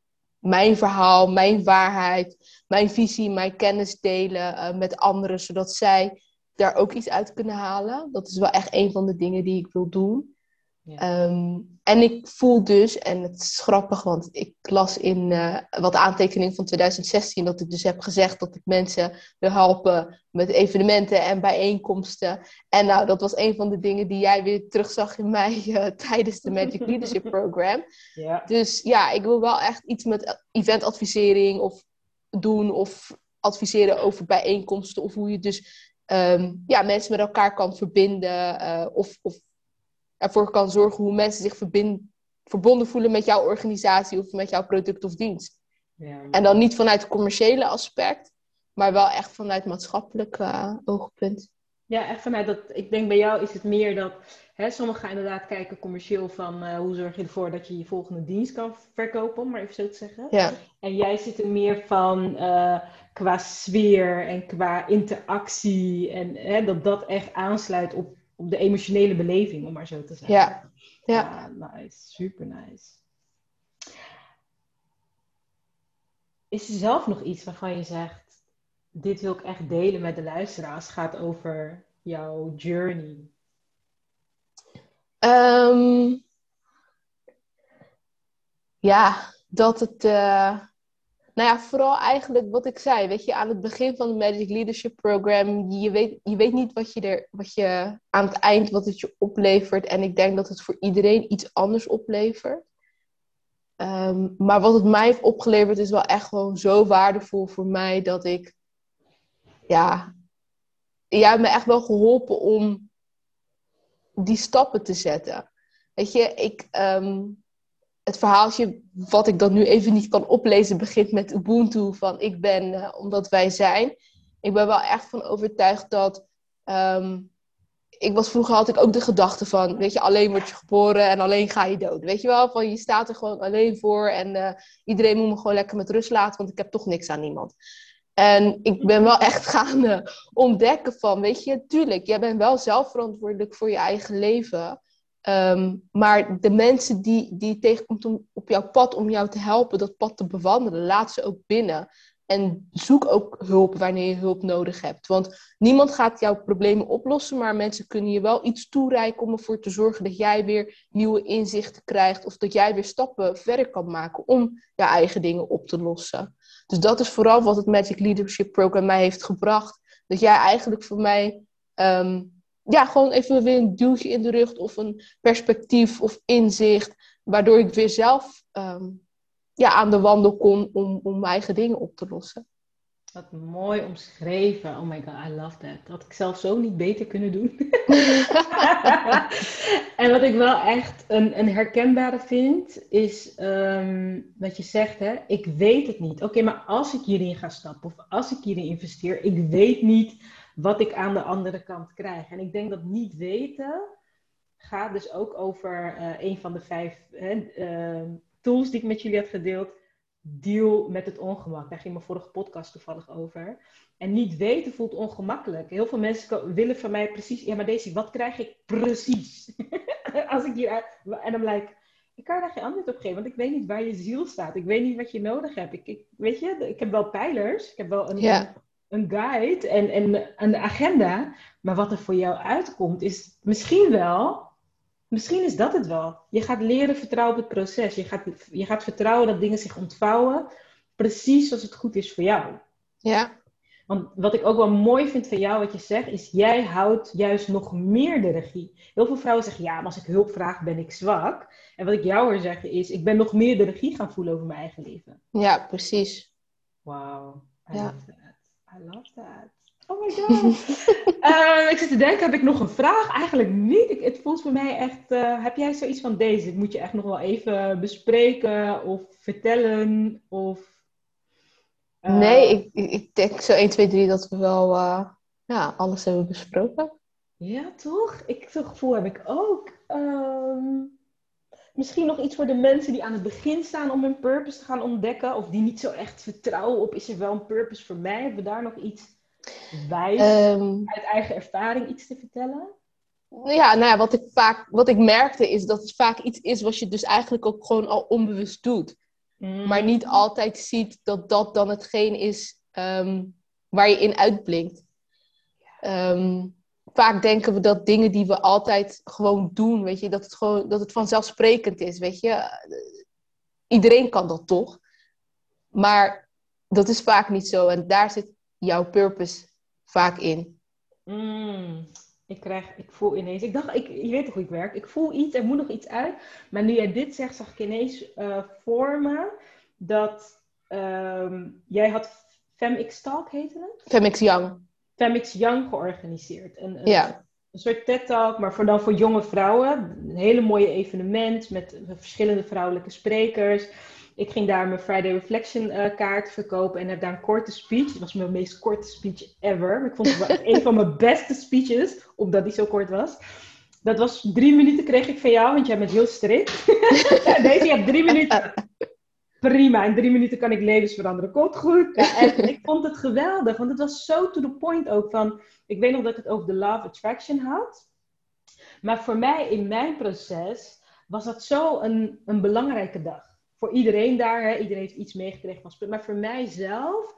mijn verhaal, mijn waarheid, mijn visie, mijn kennis delen uh, met anderen, zodat zij daar ook iets uit kunnen halen. Dat is wel echt een van de dingen die ik wil doen. Ehm, en ik voel dus, en het is grappig, want ik las in uh, wat aantekeningen van 2016 dat ik dus heb gezegd dat ik mensen wil helpen met evenementen en bijeenkomsten. En nou, dat was een van de dingen die jij weer terugzag in mij uh, tijdens de Magic Leadership Program. Ja. Dus ja, ik wil wel echt iets met eventadvisering of doen of adviseren over bijeenkomsten of hoe je dus um, ja, mensen met elkaar kan verbinden uh, of, of ervoor kan zorgen hoe mensen zich verbonden voelen met jouw organisatie of met jouw product of dienst. Ja, En dan niet vanuit het commerciële aspect, maar wel echt vanuit maatschappelijk uh, oogpunt. Ja, echt vanuit dat. Ik denk bij jou is het meer dat. Hè, sommigen gaan inderdaad kijken commercieel van uh, hoe zorg je ervoor dat je je volgende dienst kan verkopen, om maar even zo te zeggen. Ja. En jij zit er meer van uh, qua sfeer en qua interactie en hè, dat dat echt aansluit op op de emotionele beleving, om maar zo te zeggen. Ja. Ja. ja nice. Super nice. Is er zelf nog iets waarvan je zegt, dit wil ik echt delen met de luisteraars, gaat over jouw journey? Um, ja, dat het, uh, nou ja, vooral eigenlijk wat ik zei. Weet je, aan het begin van het Magic Leadership Program, je weet, je weet niet wat je, er, wat je aan het eind, wat het je oplevert. En ik denk dat het voor iedereen iets anders oplevert. Um, maar wat het mij heeft opgeleverd is wel echt gewoon zo waardevol voor mij dat ik, ja, jij hebt me echt wel geholpen om die stappen te zetten. Weet je, ik, um, het verhaaltje, wat ik dan nu even niet kan oplezen, begint met Ubuntu van ik ben uh, omdat wij zijn. Ik ben wel echt van overtuigd dat um, ik was vroeger ik ook de gedachte van, weet je, alleen word je geboren en alleen ga je dood. Weet je wel, van je staat er gewoon alleen voor en eh, iedereen moet me gewoon lekker met rust laten, want ik heb toch niks aan niemand. En ik ben wel echt gaan uh, ontdekken van, weet je, tuurlijk, jij bent wel zelf verantwoordelijk voor je eigen leven. Ehm, maar de mensen die, die tegenkomt om, op jouw pad om jou te helpen dat pad te bewandelen, laat ze ook binnen. En zoek ook hulp wanneer je hulp nodig hebt. Want niemand gaat jouw problemen oplossen, maar mensen kunnen je wel iets toereiken om ervoor te zorgen dat jij weer nieuwe inzichten krijgt of dat jij weer stappen verder kan maken om je eigen dingen op te lossen. Dus dat is vooral wat het Magic Leadership Program mij heeft gebracht. Dat jij eigenlijk voor mij ehm, ja, gewoon even weer een duwtje in de rug of een perspectief of inzicht, waardoor ik weer zelf ehm, ja, aan de wandel kon om, om mijn eigen dingen op te lossen. Wat mooi omschreven. Oh my god, I love that. Dat had ik zelf zo niet beter kunnen doen. en wat ik wel echt een, een herkenbare vind, is um, wat je zegt, hè, ik weet het niet. Oké, maar als ik hierin ga stappen of als ik hierin investeer, ik weet niet wat ik aan de andere kant krijg. En ik denk dat niet weten gaat dus ook over uh, een van de vijf hè, uh, tools die ik met jullie heb gedeeld. Deal met het ongemak. Daar ging mijn vorige podcast toevallig over. En niet weten voelt ongemakkelijk. Heel veel mensen willen van mij precies. Ja, maar deze, wat krijg ik precies? Als ik hier. En dan blijkt. Ik kan daar geen antwoord op geven, want ik weet niet waar je ziel staat. Ik weet niet wat je nodig hebt. Ik, ik weet je, ik heb wel pijlers. Ik heb wel een, ja. Een, guide en, en een agenda. Maar wat er voor jou uitkomt, is misschien wel Misschien is dat het wel. Je gaat leren vertrouwen op het proces. Je gaat, je gaat vertrouwen dat dingen zich ontvouwen precies zoals het goed is voor jou. Ja. Want wat ik ook wel mooi vind van jou, wat je zegt, is jij houdt juist nog meer de regie. Heel veel vrouwen zeggen, ja, maar als ik hulp vraag, ben ik zwak. En wat ik jou hoor zeggen is, ik ben nog meer de regie gaan voelen over mijn eigen leven. Ja, precies. Love that. I love that. Oh my god. uh, ik zit te denken, heb ik nog een vraag? Eigenlijk niet. Ik, het voelt voor mij echt. Uh, heb jij zoiets van deze? Moet je echt nog wel even bespreken of vertellen? Of, uh... Nee, ik, ik denk zo 1, 2, 3 dat we wel ja, alles hebben besproken. Ja, toch? Ik, zo'n gevoel heb ik ook. Um, misschien nog iets voor de mensen die aan het begin staan om hun purpose te gaan ontdekken. Of die niet zo echt vertrouwen op is er wel een purpose voor mij. Hebben we daar nog iets wijs um, uit eigen ervaring iets te vertellen? Ja, nou ja, wat ik vaak, wat ik merkte is dat het vaak iets is wat je dus eigenlijk ook gewoon al onbewust doet. Mm. Maar niet altijd ziet dat dat dan hetgeen is um, waar je in uitblinkt. Um, vaak denken we dat dingen die we altijd gewoon doen, weet je, dat het gewoon dat het vanzelfsprekend is, weet je. Iedereen kan dat toch. Maar dat is vaak niet zo. En daar zit jouw purpose vaak in? Mm, ik krijg, ik voel ineens, ik dacht, ik, je weet toch hoe ik werk, ik voel iets, er moet nog iets uit. Maar nu jij dit zegt, zag ik ineens uh, voor me dat um, jij had Femix Talk heette het? Femix Young. Femix Young georganiseerd. Een, een, ja. een soort TED-talk, maar voor dan voor jonge vrouwen. Een hele mooie evenement met verschillende vrouwelijke sprekers. Ik ging daar mijn Friday Reflection uh, kaart verkopen en heb daar een korte speech. Het was mijn meest korte speech ever. Ik vond het wel een van mijn beste speeches, omdat die zo kort was. Dat was drie minuten kreeg ik van jou, want jij bent heel strikt. Deze, je hebt drie minuten. Prima, in drie minuten kan ik levens veranderen. Komt goed. Ja, ik vond het geweldig, want het was zo to the point ook van... Ik weet nog dat ik het over de Love Attraction had. Maar voor mij in mijn proces was dat zo een, een belangrijke dag voor iedereen daar, hè, iedereen heeft iets meegekregen van. Maar voor mijzelf,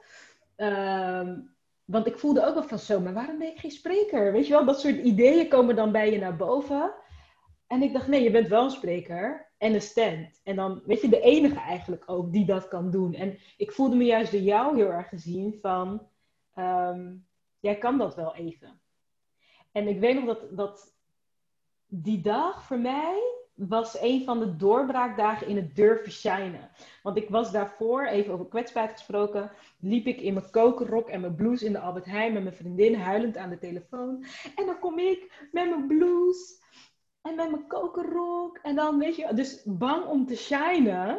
um, want ik voelde ook wel van zo, maar waarom ben ik geen spreker? Weet je wel, dat soort ideeën komen dan bij je naar boven. En ik dacht, nee, je bent wel een spreker en een stand. En dan, weet je, de enige eigenlijk ook die dat kan doen. En ik voelde me juist door jou heel erg gezien van, um, jij kan dat wel even. En ik weet nog dat, dat die dag voor mij, was een van de doorbraakdagen in het durven shinen. Want ik was daarvoor, even over kwetsbaarheid gesproken, liep ik in mijn kokerrok en mijn blouse in de Albert Heijn met mijn vriendin huilend aan de telefoon. En dan kom ik met mijn blouse en met mijn kokerrok. En dan weet je, dus bang om te shinen.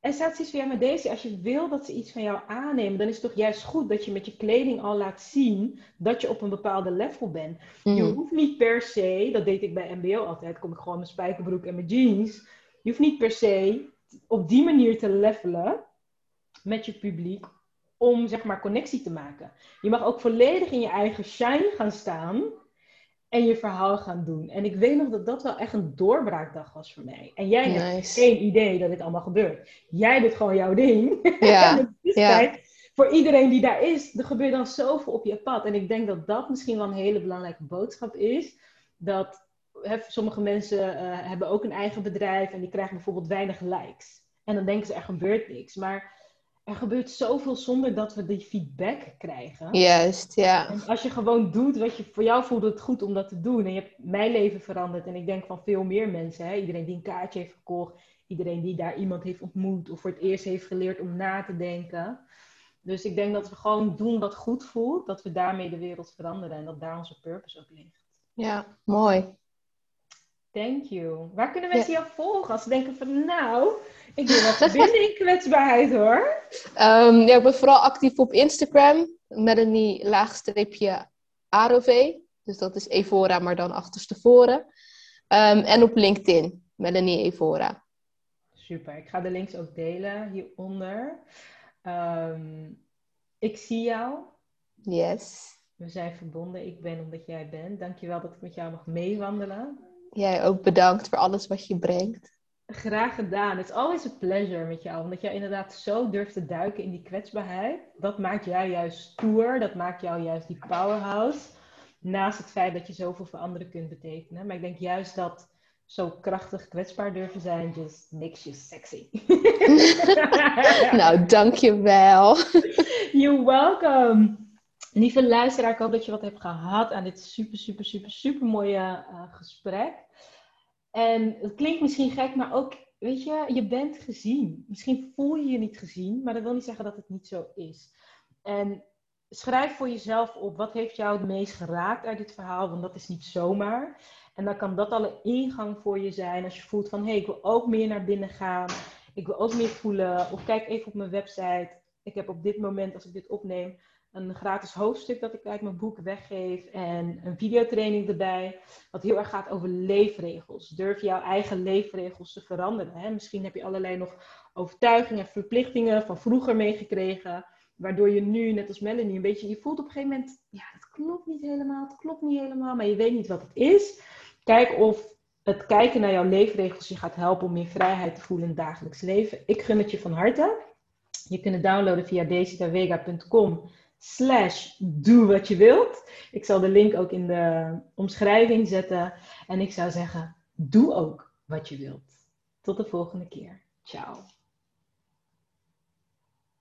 En staat zoiets van, ja, maar deze, als je wil dat ze iets van jou aannemen, dan is het toch juist goed dat je met je kleding al laat zien dat je op een bepaalde level bent. Je Mm. hoeft niet per se, dat deed ik bij MBO altijd, kom ik gewoon mijn spijkerbroek en mijn jeans. Je hoeft niet per se op die manier te levelen met je publiek om zeg maar connectie te maken. Je mag ook volledig in je eigen shine gaan staan en je verhaal gaan doen. En ik weet nog dat dat wel echt een doorbraakdag was voor mij. En jij hebt geen idee dat dit allemaal gebeurt. Jij doet gewoon jouw ding. Ja, En is ja. tijd voor iedereen die daar is. Er gebeurt dan zoveel op je pad. En ik denk dat dat misschien wel een hele belangrijke boodschap is. Dat hè, sommige mensen eh, hebben ook een eigen bedrijf en die krijgen bijvoorbeeld weinig likes. En dan denken ze er gebeurt niks. Maar er gebeurt zoveel zonder dat we die feedback krijgen. juist, ja. En als je gewoon doet wat je voor jou voelt het goed om dat te doen. En je hebt mijn leven veranderd. En ik denk van veel meer mensen. Hè? Iedereen die een kaartje heeft gekocht. Iedereen die daar iemand heeft ontmoet. Of voor het eerst heeft geleerd om na te denken. Dus ik denk dat we gewoon doen wat goed voelt. Dat we daarmee de wereld veranderen. En dat daar onze purpose op ligt. Ja, mooi. Thank you. Waar kunnen mensen jou volgen? Als ze denken van nou, ik wil wat verbinden in kwetsbaarheid hoor. Ehm, ja, ik ben vooral actief op Instagram. Melanie laagstreepje AROV. Dus dat is Evora, maar dan achterstevoren. Ehm en op LinkedIn. Melanie Evora. Super, ik ga de links ook delen hieronder. Ehm, ik zie jou. Yes. We zijn verbonden. Ik ben omdat jij bent. Dankjewel dat ik met jou mag meewandelen. Jij ook bedankt voor alles wat je brengt. Graag gedaan. It's always a pleasure met jou. Omdat jij inderdaad zo durft te duiken in die kwetsbaarheid. Dat maakt jou juist stoer. Dat maakt jou juist die powerhouse. Naast het feit dat je zoveel voor anderen kunt betekenen. Maar ik denk juist dat zo krachtig kwetsbaar durven zijn just makes you sexy. Nou, dankjewel. You're welcome. Lieve luisteraar, ik hoop dat je wat hebt gehad aan dit super, super, super, super mooie eh, gesprek. En het klinkt misschien gek, maar ook, weet je, je bent gezien. Misschien voel je je niet gezien, maar dat wil niet zeggen dat het niet zo is. En schrijf voor jezelf op, wat heeft jou het meest geraakt uit dit verhaal? Want dat is niet zomaar. En dan kan dat al een ingang voor je zijn als je voelt van, hé, hey, ik wil ook meer naar binnen gaan. Ik wil ook meer voelen. Of kijk even op mijn website. Ik heb op dit moment, als ik dit opneem, een gratis hoofdstuk dat ik uit mijn boek weggeef. En een videotraining erbij. Wat heel erg gaat over leefregels. Durf jouw eigen leefregels te veranderen. Hè? Misschien heb je allerlei nog overtuigingen, verplichtingen van vroeger meegekregen. Waardoor je nu, net als Melanie, een beetje, je voelt op een gegeven moment, ja, het klopt niet helemaal, het klopt niet helemaal, maar je weet niet wat het is. Kijk of het kijken naar jouw leefregels je gaat helpen om meer vrijheid te voelen in het dagelijks leven. Ik gun het je van harte. Je kunt het downloaden via desitavega.com slash doe wat je wilt. Ik zal de link ook in de omschrijving zetten. En ik zou zeggen, doe ook wat je wilt. Tot de volgende keer. Ciao.